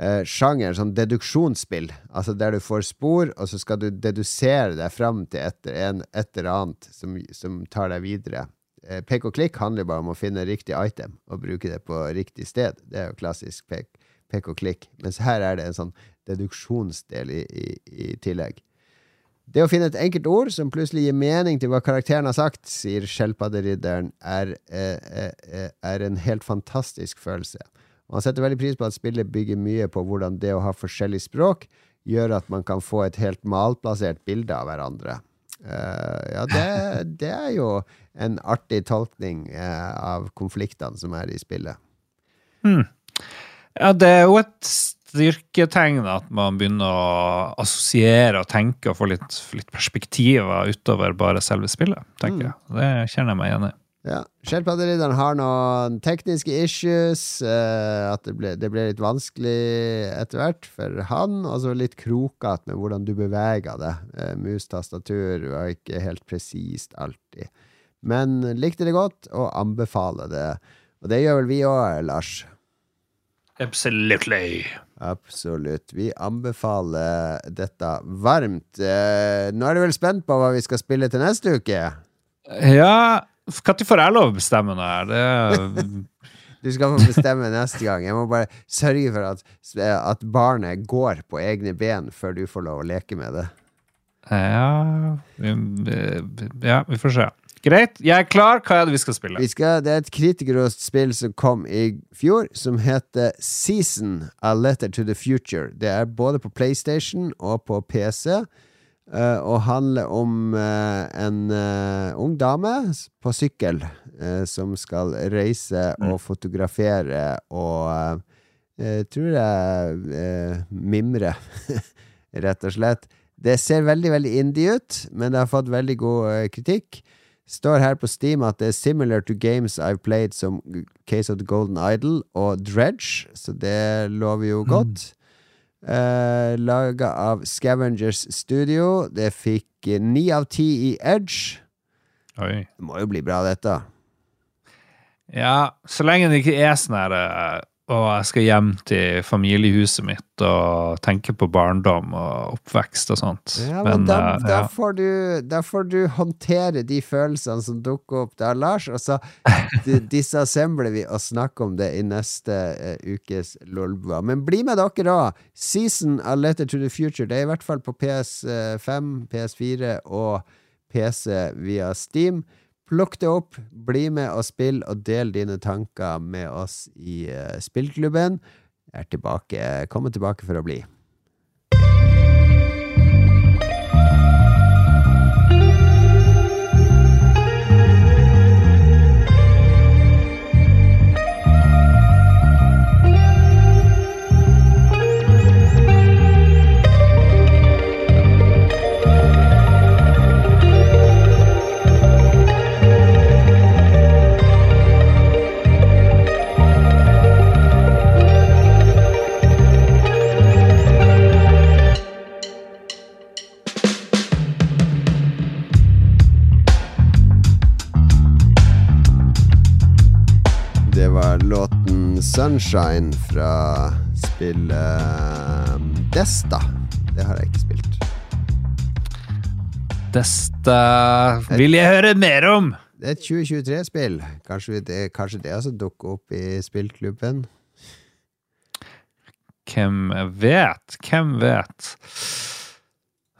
uh, sjanger, sånn deduksjonsspill. Altså der du får spor, og så skal du dedusere deg fram til et, en, et eller annet som, som tar deg videre. Eh, pek og klikk handler bare om å finne riktig item og bruke det på riktig sted. Det er jo klassisk pek, pek og klikk. Mens her er det en sånn deduksjonsdel i, i, i tillegg. Det å finne et enkelt ord som plutselig gir mening til hva karakteren har sagt, sier skjelpadderidderen, er, eh, eh, er en helt fantastisk følelse. Og han setter veldig pris på at spillet bygger mye på hvordan det å ha forskjellig språk gjør at man kan få et helt malplassert bilde av hverandre. Uh, ja, det, det er jo en artig tolkning uh, av konfliktene som er i spillet. Ja, det er jo et styrketegn at man begynner å assosiere og tenke og få litt, litt perspektiver utover bare selve spillet, tenker jeg. Det kjenner jeg meg igjen i. Ja. Skjellpadderidderen har noen tekniske issues. eh, at det ble, det ble litt vanskelig etter hvert for han. Og så litt krokete med hvordan du beveger det. Uh, Mus-tastatur var ikke helt presist alltid. Men likte det godt, og anbefaler det. Og det gjør vel vi òg, Lars? Absolutely. Absolutt. Vi anbefaler dette varmt. Eh, nå er du vel spent på hva vi skal spille til neste uke? Ja, når får jeg lov å bestemme noe her? Det Du skal få bestemme neste gang. Jeg må bare sørge for at, at barnet går på egne ben før du får lov å leke med det. Ja ja, vi får se. Greit. Jeg er klar. Hva er det vi skal spille? Vi skal, det er et kritikerrost spill som kom i fjor, som heter Season A Letter to the Future. Det er både på PlayStation og på PC, Uh, og handler om uh, en uh, ung dame på sykkel eh, som skal reise og fotografere og uh, tror jeg eh, mimre, rett og slett. Det ser veldig, veldig indie ut, men det har fått veldig god eh, kritikk. Står her på Steam at det er similar to games I've played som Case of the Golden Idol og Dredge, så det lover jo godt. Eh, Laga av Scavengers Studio. Det fikk ni av ti i Edge. Oi. Det må jo bli bra, dette. Ja, så lenge det ikke er sånn her eh, Og jeg skal hjem til familiehuset mitt og tenke på barndom og oppvekst og sånt. Ja, men, da, eh, da, ja. får du, da får du håndtere de følelsene som dukker opp der, Lars, og så disassembler vi og snakker om det i neste uh, ukes Lolbua. Men bli med dere òg! Season of Letter to the Future. Det er i hvert fall på PS5, PS4 og PC via Steam. Plukk det opp, bli med og spill, og del dine tanker med oss i eh, spillklubben. Jeg er tilbake, kommer tilbake for å bli. Låten 'Sunshine' fra spillet um, Desta. Det har jeg ikke spilt. Desta vil jeg høre mer om! Det er et 2023-spill. Kanskje, det, kanskje det også dukker opp i spillklubben? Hvem vet? Hvem vet?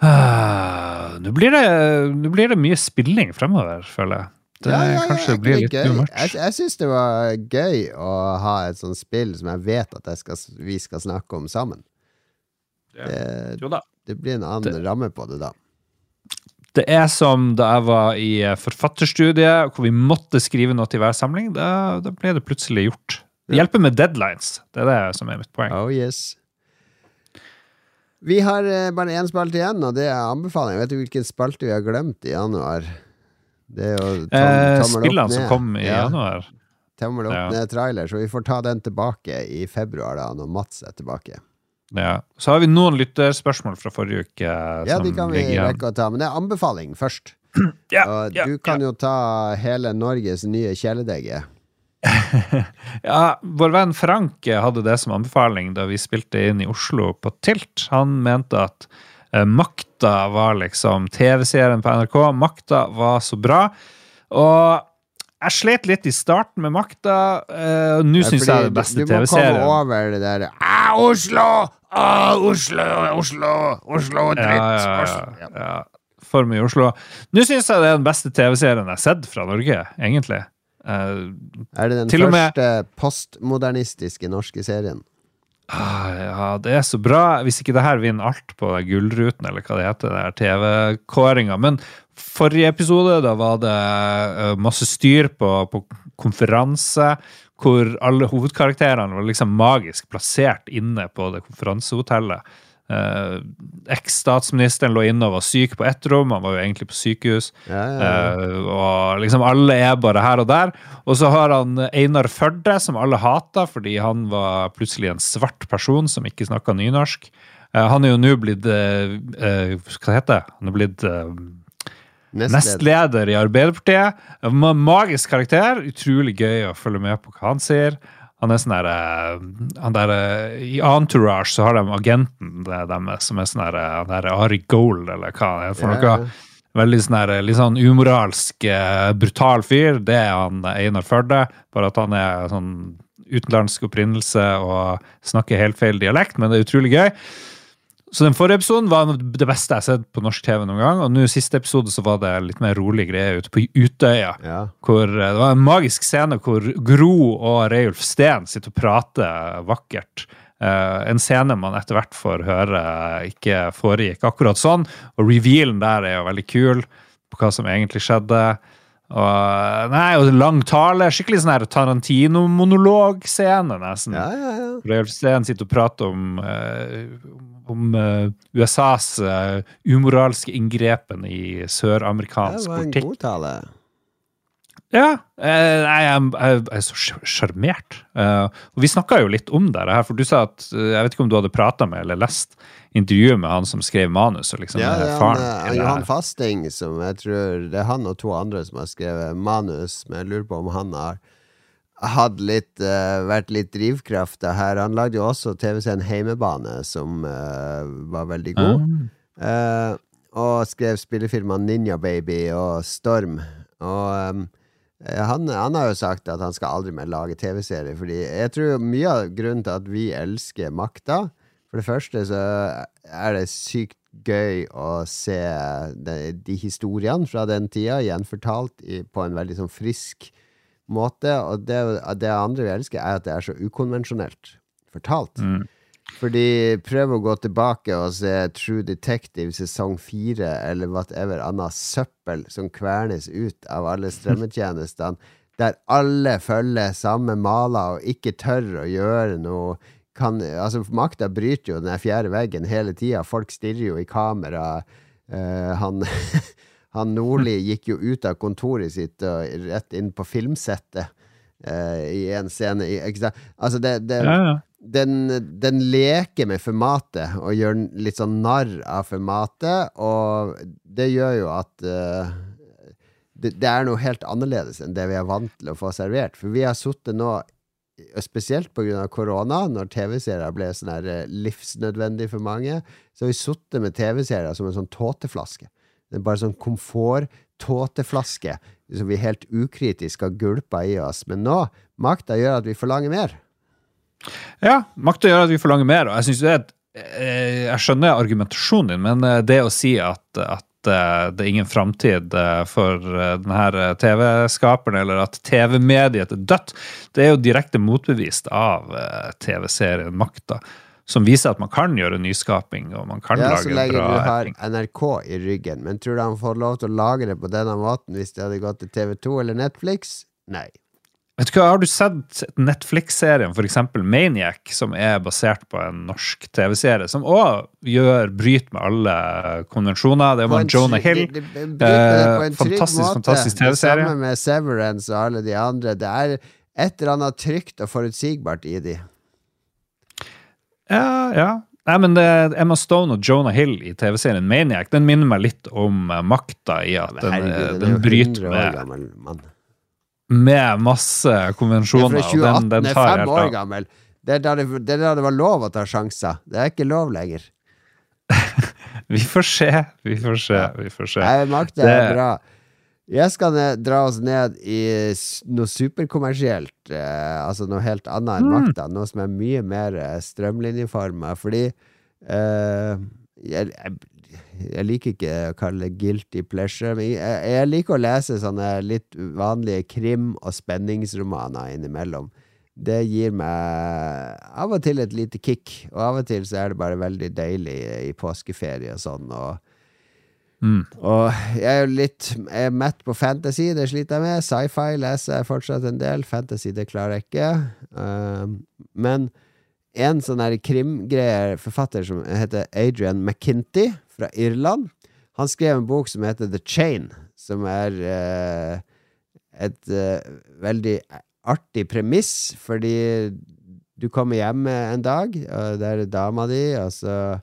Ah, Nå blir, det- nå blir det mye spilling fremover, føler jeg. Det Ja, ja, ja, kanskje er blir litt gøy? Jeg, jeg syns det var gøy å ha et sånt spill som jeg vet at jeg skal, vi skal snakke om sammen. Det, Jo da. det blir en annen Det- ramme på det da. Det er som da jeg var i eh, forfatterstudiet, hvor vi måtte skrive noe til hver samling. Da, da ble det plutselig gjort. Det hjelper med deadlines. Det er det som er mitt poeng. Oh yes. Vi har eh, bare én spalte igjen, og det er anbefaling. Vet du hvilken spalte vi har glemt i januar? Det er jo tom, Eh, spillene som kom i Ja, januar. Tommel opp Ja. ned trailer, så vi får ta den tilbake i februar, da, når Mats er tilbake. Ja. Så har vi noen lytterspørsmål fra forrige uke. Ja, de kan vi rekke å ta, men det er anbefaling først. Ja, Og ja, du kan jo ta hele Norges nye kjæledegge. Ja, vår venn Frank hadde det som anbefaling da vi spilte inn i Oslo på Tilt. Han mente at Makta var liksom TV-serien på NRK. Makta var så bra. Og jeg slet litt i starten med Makta. Uh, Nå syns jeg det er den beste du, du må komme TV-serien. over det der ah, Oslo! Ah, Oslo, Oslo, Oslo, dritt! Ja, ja, ja. For mye Oslo. Nå syns jeg det er den beste TV-serien jeg har sett fra Norge, egentlig. Uh, Er det den første med- postmodernistiske norske serien? Ah, ja, det er så bra. Hvis ikke det her vinner alt på Gullruten, eller hva det heter, det TV-kåringa. Men forrige episode, da var det eh, masse styr på, på konferanse, hvor alle hovedkarakterene var liksom magisk plassert inne på det konferansehotellet. Eh, Eks-statsministeren lå inne og var syk på ett rom, han var jo egentlig på sykehus. Ja, ja, ja. Eh, og liksom alle er bare her og der. Og så har han Einar Førde, som alle hata fordi han var plutselig en svart person som ikke snakka nynorsk. Eh, han er jo nå blitt Hva heter det? Han er blitt Nestleder. nestleder i Arbeiderpartiet. Ma- Magisk karakter. Utrolig gøy å følge med på hva han sier. Han er sånn der, eh, han der eh, I Entourage så har de agenten deres, som er sånn der, eh, han der Ari Gold, eller hva det er for yeah. noe. Veldig sånn der, litt sånn umoralsk, brutal fyr. Det er han Einar Førde, bare at han er sånn utenlandsk opprinnelse og snakker helt feil dialekt, men det er utrolig gøy. Så den forrige episoden var det beste jeg har sett på norsk TV noen gang. Og nå i siste episode så var det litt mer rolig greie ute på Utøya. Ja. Hvor eh, det var en magisk scene hvor Gro og Reiulf Steen sitter og prater vakkert. Uh, en scene man etter hvert får høre ikke foregikk akkurat sånn. Og revealen der er jo veldig kul på hva som egentlig skjedde. Og, nei, og lang tale. Skikkelig sånn Tarantino-monologscene, nesten. ja, ja, ja. Reiulf Steen sitter og prater om, eh, om eh, USAs eh, umoralske inngrepen i Det var en politikk. god tale. Ja, eh, jeg, jeg, er så sj- sjarmert. Eh, og vi snakka jo litt om det her, for du sa at eh, Jeg vet ikke om du hadde prata med eller lest intervjuet med han som skrev manus? Og liksom Ja, det er faren han, Johan. Fasting, som jeg tror Det er han og to andre som har skrevet manus, men jeg lurer på om han har hadde litt, uh, vært litt drivkrafta her. Han lagde jo også TV-serien Heimebane, som uh, var veldig god. Eh, og skrev spillefilmene Ninja Baby og Storm. Og eh, han, han har jo sagt at han skal aldri mer lage TV-serie, fordi jeg tror mye av grunnen til at vi elsker makta For det første så er det sykt gøy å se de, de historiene fra den tida gjenfortalt i, på en veldig sånn frisk måte. Og det, det andre vi elsker, er at det er så ukonvensjonelt fortalt. Mm. Fordi prøv å gå tilbake og se True Detective sesong fire, eller whatever annet søppel som kvernes ut av alle strømmetjenestene, der alle følger samme maler og ikke tør å gjøre noe. Kan, altså Makta bryter jo den fjerde veggen hele tida. Folk stirrer jo i kamera. Uh, han Han Nordli gikk jo ut av kontoret sitt og rett inn på filmsettet uh, i en scene. i-? Altså, det, det, Ja, ja. Den, den leker med formatet og gjør litt sånn narr av formatet, og det gjør jo at uh, det, det er noe helt annerledes enn det vi er vant til å få servert. For vi har sittet nå, og spesielt pga. korona, når TV-serier ble sånn her eh, livsnødvendig for mange, så har vi sittet med TV-serier som en sånn tåteflaske. Det er bare sånn komfort-tåteflaske som vi helt ukritisk har gulpa i oss. Men nå, makta gjør at vi forlanger mer. Ja, makta gjør at vi forlanger mer, og jeg synes det er et eh, Jeg skjønner argumentasjonen din, men eh, det å si at, at eh, det er ingen framtid for denne TV-skaperen, eller at TV-mediet er dødt, det er jo direkte motbevist av TV-serien Makta. Som viser at man kan gjøre nyskaping, og man kan Ja, så lage lenge bra du har. NRK i ryggen. Men tror du han får lov til å lage det på denne måten hvis det hadde gått til TV2 eller Netflix? Nei. Vet du hva, Har du sett Netflix-serien eksempel Maniac, som er basert på en norsk TV-serie, som òg gjør bryt med alle konvensjoner? Det er var en Jonah Hill. det- det- det bryter det en Eh, fantastisk, måte. fantastisk TV-serie. samme med Severance og alle de andre. Det er et eller annet trygt og forutsigbart i de. Ja, ja. Nei, men det Emma Stone og Jonah Hill i TV-serien Maniac den minner meg litt om eh, makta i at den, eh, den den er jo 100 bryter med. Med masse konvensjoner. Det er fra 2018, den, den er fem år gammel. Det er, det, det er da det var lov å ta sjanser. Det er ikke lov lenger. Vi får se, vi får se, vi får se. Nei, makta er Det- bra. Jeg skal ned, dra oss ned i noe superkommersielt, eh, altså noe helt annet enn Mm. Noe som er mye mer eh, strømlinjeforma. Fordi eh, jeg, jeg, jeg liker ikke å kalle det guilty pleasure, men jeg, jeg liker å lese sånne litt vanlige krim- og spenningsromaner innimellom. Det gir meg av og til et lite kick, og av og til så er det bare veldig deilig i påskeferie og sånn. og Mm. og jeg er jo litt jeg er mett på fantasy, det sliter jeg med. Sci-fi leser jeg fortsatt en del. Fantasy, det klarer jeg ikke. Uh, men en sånn her krimgreier forfatter som heter Adrian McKinty fra Irland, han skrev en bok som heter The Chain, som er eh, et eh, veldig artig premiss, fordi du kommer hjem en dag, og der er dama di, og så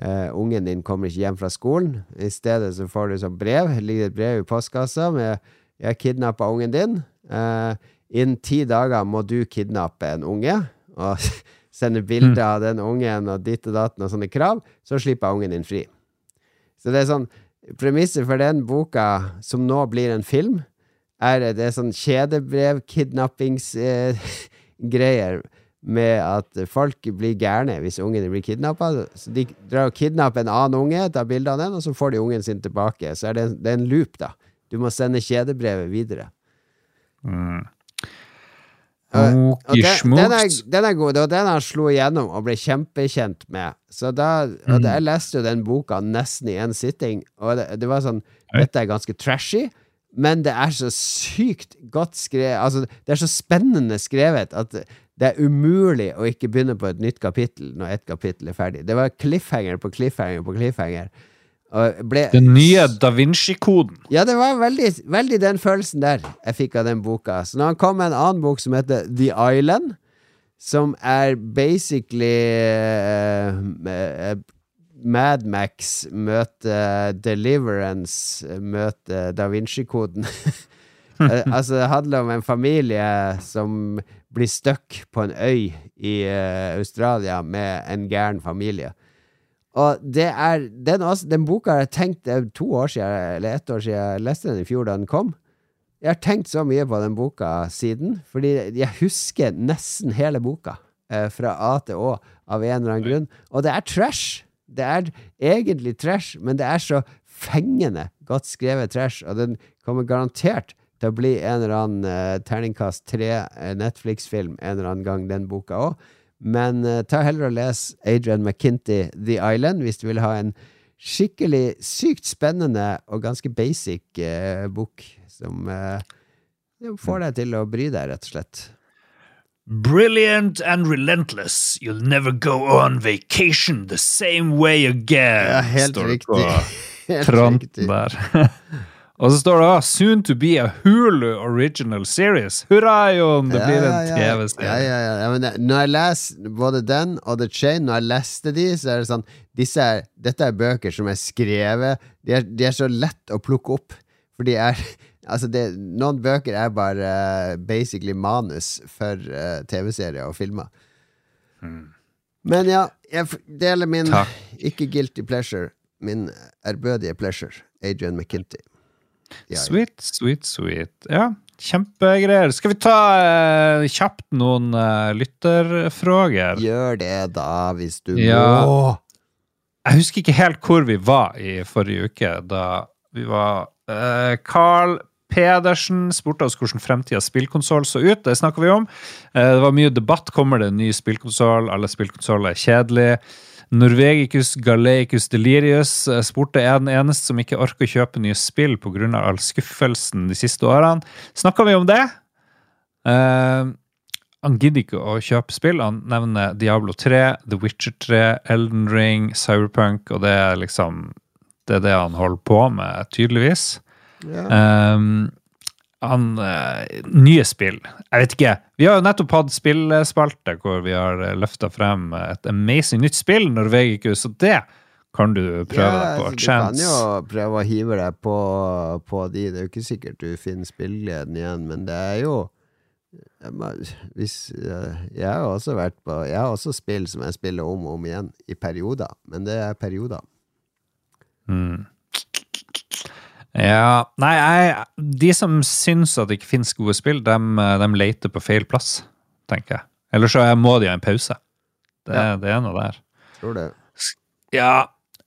Eh, ungen din kommer ikke hjem fra skolen. I stedet så får du sånn brev. Det ligger et brev i postkassa med 'Jeg kidnappa ungen din'. Eh, innen ti dager må du kidnappe en unge og sende bilder av den ungen og ditt og datten og sånne krav, så slipper ungen din fri. Så det er sånn Premisset for den boka, som nå blir en film, er det er sånn kjedebrev-kidnappingsgreier med at folk blir gærne hvis ungene blir kidnappa. De drar og kidnapper en annen unge, tar bilde av den, og så får de ungen sin tilbake. Så er det, det er en loop, da. Du må sende kjedebrevet videre. Mm. Og den, den, er, den er god. Var den han slo igjennom og ble kjempekjent med. Så da, og det, Jeg leste jo den boka nesten i én sitting, og det, det var sånn. Dette er ganske trashy, men det er så sykt godt skrevet Altså, det er så spennende skrevet at det er umulig å ikke begynne på et nytt kapittel når ett kapittel er ferdig. Det var cliffhanger på cliffhanger på cliffhanger. Ble, Den nye Da Vinci-koden. ja, det var veldig, veldig den følelsen der jeg fikk av den boka. Så når han kom med en annen bok som heter The Island, som er basically uh, Mad Max møter Deliverance møter Da Vinci-koden. Eh, altså, det handler om en familie som blir stuck på en øy i uh, Australia med en gæren familie. Og det er den, den boka jeg tenkt Det er to år siden, eller ett år siden jeg leste den i fjor da den kom. Jeg har tenkt så mye på den boka siden, fordi jeg husker nesten hele boka. Eh, fra A til Å, av en eller annen grunn. Og det er trash! Det er egentlig trash, men det er så fengende godt skrevet trash, og den kommer garantert til å bli en eller annen eh, terningkast tre eh, Netflix-film en eller annen gang, den boka òg. Men uh, ta heller og les Adrian McKinty The Island hvis du vil ha en skikkelig sykt spennende og ganske basic uh, bok som uh, får deg til å bry deg, rett og slett. Brilliant and relentless, you'll never go on vacation the same way again. Ja, helt står riktig. Helt riktig. der. Og så står det også, soon to be a Hulu original series. Hurra, Jon! Det blir en TV-serie. Ja, ja, ja. ja men når jeg leser både den og The Chain, når jeg leste de, så er det sånn disse er, Dette er bøker som er skrevet De er, de er så lett å plukke opp. For de er Altså, det, noen bøker er bare uh, basically manus for uh, TV-serier og filmer. Men ja, jeg deler min Takk. ikke guilty pleasure. Min ærbødige pleasure. Adrian McKinty. Ja. Sweet, sweet, sweet. Ja, kjempegreier. Skal vi ta eh, kjapt noen eh, lytterfråger? Gjør det, da, hvis du Ja. må. Jeg husker ikke helt hvor vi var i forrige uke, da vi var eh, Carl Pedersen spurte oss hvordan fremtidens spillkonsoll så ut. Det snakker vi om. Eh, det var mye debatt. Kommer det en ny spillkonsoll? Alle spillkonsoller er kjedelige. Norvegicus Galeicus Delirius eh, spurte er den eneste som ikke orker å kjøpe nye spill pga. all skuffelsen de siste årene. Snakka vi om det? Uh, han gidder ikke å kjøpe spill. Han nevner Diablo 3, The Witcher 3, Elden Ring, Cyberpunk, og det er liksom Det er det han holder på med, tydeligvis. Ja. Um, han eh, Nye spill. Jeg vet ikke. Vi har jo nettopp hatt spillspalte hvor vi har løfta frem et amazing nytt spill, Norvegicus, og det kan du prøve deg på. altså, Du kan Chance. jo prøve å hive deg på, på de. Det er jo ikke sikkert du finner spillgleden igjen, men det er jo hvis, eh, Jeg har også vært på Jeg har også spill som jeg spiller om og om igjen, i perioder. Men det er perioder. Mm. Ja Nei, jeg, de som syns at det ikke finnes gode spill, de, leter på feil plass, tenker jeg. Eller så må de ha en pause. Det, Ja. det er noe der. Tror det. Ja.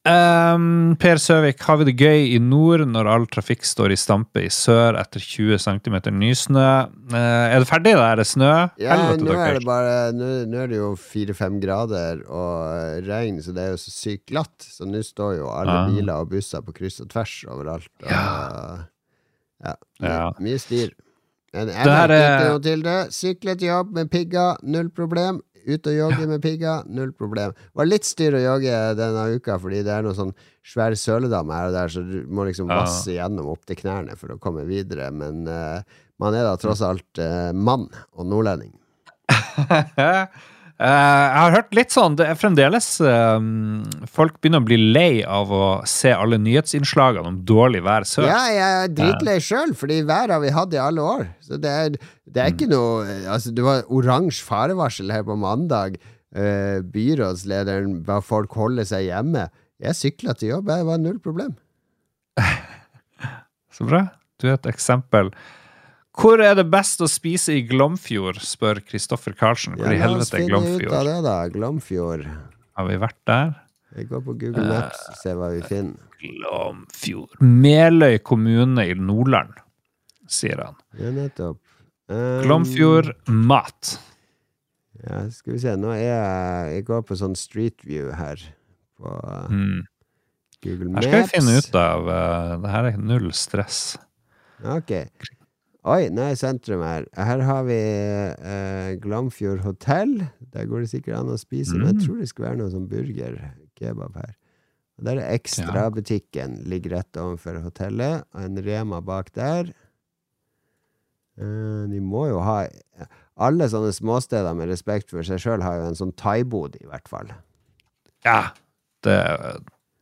Ehm, per Søvik, har vi det gøy i nord når all trafikk står i stampe i sør etter 20 cm nysnø? Uh, er det ferdig, da? Er det snø? Ja, Helvete, nå er det bare Nå, nå er det jo fire-fem grader og eh, regn, så det er jo så sykt glatt. Så nå står jo alle ja. biler og busser på kryss og tvers overalt. Og, Ja. ja. Mye, mye styr. Men jeg Det merker er- ikke noe til det. Sykle til jobb med pigger, null problem. Ut og jogge med pigga, null problem. Det Var litt styr å jogge denne uka, fordi det er noen sånn svær søledam her og der, så du må liksom Ja. vasse gjennom opp til knærne for å komme videre. Men uh, man er da tross alt uh, mann og nordlending. Eh, jeg har hørt litt sånn Det er fremdeles eh, Folk begynner å bli lei av å se alle nyhetsinnslagene om dårlig vær sør. Ja, jeg er dritlei sjøl, fordi været har vi hatt i alle år. Så det er, det er ikke noe Altså, det var oransje farevarsel her på mandag. Eh, byrådslederen ba folk holde seg hjemme. Jeg sykla til jobb, det var null problem. Så bra. Du er et eksempel. Hvor er det best å spise i Glomfjord, spør Kristoffer Karlsen. Hvor i helvete er Glomfjord? ut av det, da. Glomfjord. Har vi vært der? Vi går på Google Maps og ser hva vi finner. Glomfjord. Meløy kommune i Nordland, sier han. Ja, nettopp. Um, Glomfjord mat. Ja, skal vi se. Nå er jeg Jeg går på sånn Street View her. På Mm. Google Her skal vi finne ut av uh, Det her er null stress. Ok. Oi, nå er sentrum her. Her har vi eh, Glamfjord hotell. Der går det sikkert an å spise, men jeg Mm. tror det skal være noe sånn burger-kebab her. Og der er Ekstrabutikken. Ligger rett overfor hotellet. Og en Rema bak der. Eh, de må jo ha Alle sånne småsteder med respekt for seg sjøl har jo en sånn thaibod, i hvert fall. Ja, det,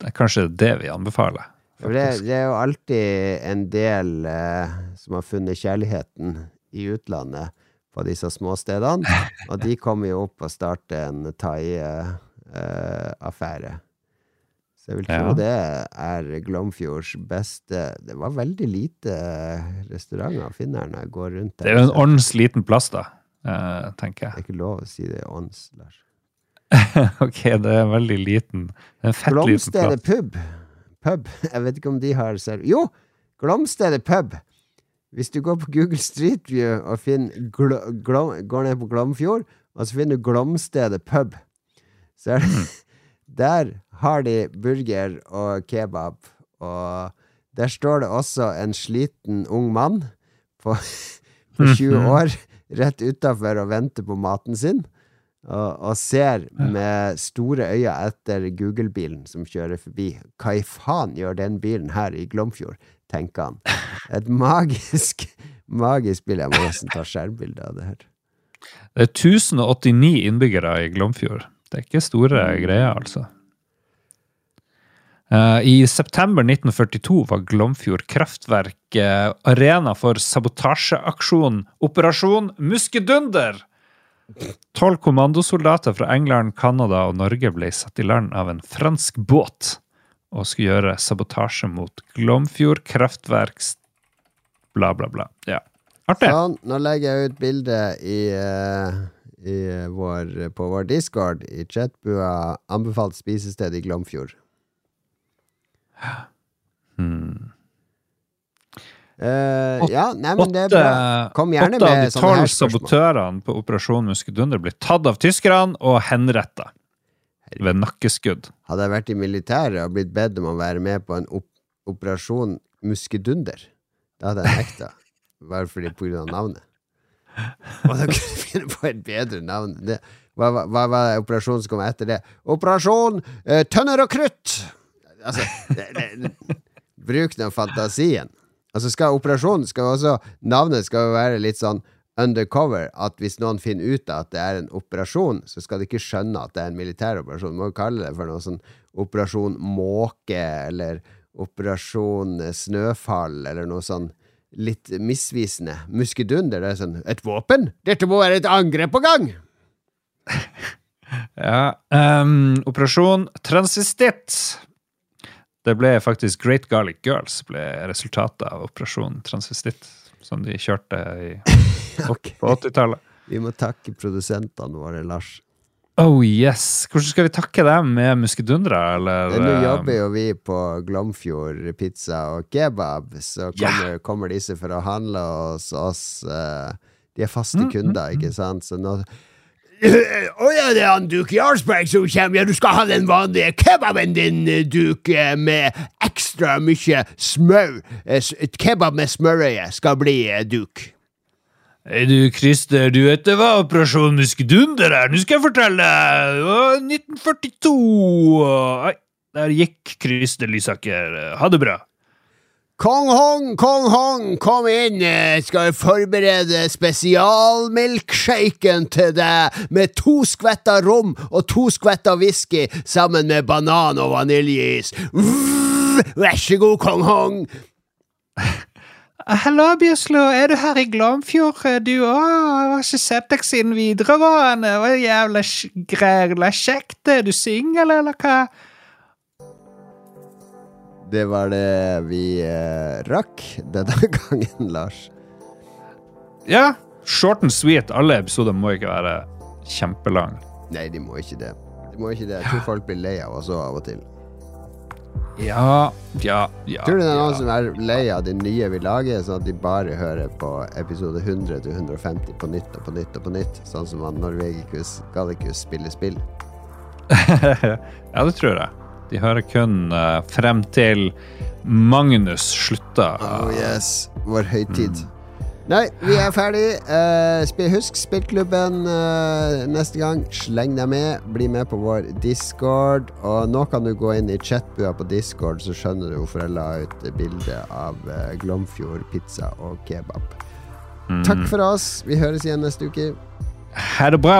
det er kanskje det vi anbefaler. Det, det er jo alltid en del eh, som har funnet kjærligheten i utlandet på disse småstedene, og de kommer jo opp og starter en thai-affære. Så jeg vil tro Ja. det er Glomfjords beste Det var veldig lite restauranter å finne her når jeg går rundt Det er jo en ordens liten plass, da, eh, tenker Det er ikke lov å si det i ånds, Lars. ok, det er veldig liten. Er en fett liten plass. Glomstedet pub. Pub. Jeg vet ikke om de har serv... Jo! Glomstedet pub. Hvis du går på Google Street View og gl glom, går ned på Glomfjord, og så finner du Glomstedet pub, så er det Der har de burger og kebab, og der står det også en sliten ung mann på, på 20 år rett utafor og venter på maten sin. Og, og ser med store øyne etter Google-bilen som kjører forbi. Hva i faen gjør den bilen her i Glomfjord, tenker han. Et magisk, magisk bilde. Jeg må nesten ta skjermbilde av det her. Det er 1089 innbyggere i Glomfjord. Det er ikke store greier, altså. Eh, I september 1942 var Glomfjord kraftverk eh, arena for sabotasjeaksjonen Operasjon Muskedunder. Tolv kommandosoldater fra England, Canada og Norge ble satt i land av en fransk båt og skulle gjøre sabotasje mot Glomfjord kraftverks bla, bla, bla. Ja. Artig. Sånn, nå legger jeg ut bilde i, eh, i vår, på vår discord i chatbua. Anbefalt spisested i Glomfjord. Hmm. Eh, ja, nei, men det er bra. Kom gjerne åtte av de sånne her tolv sabotørene på Operasjon Muskedunder blir tatt av tyskerne og henretta ved nakkeskudd. Hadde jeg vært i militæret og blitt bedt om å være med på en op operasjon muskedunder, da hadde jeg nekta. Bare fordi på grunn av navnet. Og da kunne jeg finne på et bedre navn. Det, hva, hva, hva var operasjonen som kom etter det? Operasjon eh, Tønner og krutt! Altså, det, det, bruk den fantasien. Altså skal operasjonen skal også Navnet skal jo være litt sånn undercover. At hvis noen finner ut at det er en operasjon, så skal de ikke skjønne at det er en militær operasjon. Må jo kalle det for noe sånn Operasjon måke, eller Operasjon snøfall, eller noe sånn litt misvisende. Muskedunder, det er sånn Et våpen? Dette må være et angrep på gang! Ja, um, Operasjon Transistit. Det ble faktisk Great Garlic Girls ble resultatet av Operasjon transvestitt, som de kjørte i, okay. på 80-tallet. Vi må takke produsentene våre, Lars. Oh yes! Hvordan skal vi takke dem? Med muskedundere, eller? Nå eh, jobber jo vi på Glomfjord pizza og kebab, så kommer, kommer, kommer disse for å handle hos oss. eh, de er faste Mm, kunder, ikke sant? Så nå Å ja, det er han Duke Jarlsberg som kommer. Ja, du skal ha den vanlige kebaben din, Duke, med ekstra mye smør. Eh, Kebab med smørøye skal bli, eh, Duke. Hei du, Christer, du vet det var Operasjon Muskedunder her. Nå skal jeg fortelle deg. Det var 1942. Nei, der gikk Christer Lysaker. Ha det bra. Kong Hong, Kong Hong, kom inn. eh, Skal jeg forberede spesialmilkshaken til deg med to skvetter rom og to skvetter whisky sammen med banan og vaniljeis. Vær så god, Kong Hong. Hallo, Bjøslo. Er du her i Glomfjord, du òg? Jeg har ikke sett deg siden videregående. Det jævla græla kjekt. Er du singel, eller hva? Det var det vi eh, rakk denne gangen, Lars. Ja, short and sweet. Alle episoder må ikke være kjempelang. Nei, de må ikke det. De må ikke det. Jeg tror folk blir lei av oss av og til. Ja, ja, ja. Tror du det er noen ja. som er lei av de nye vi lager, sånn at de bare hører på episode 100 til 150 på nytt og på nytt og på nytt? Sånn som han Norvegikus Gallicus spiller spill. ja, det tror jeg. De hører kun uh, frem til Magnus slutta. Oh yes, vår høytid. Nei, vi er ferdig. Uh, spill, husk spillklubben uh, neste gang. Sleng deg med. Bli med på vår discord. Og nå kan du gå inn i chatbua på discord, så skjønner du hvorfor jeg la ut bilde av uh, Glomfjord pizza og kebab. Takk for oss. Vi høres igjen neste uke. Ha det bra!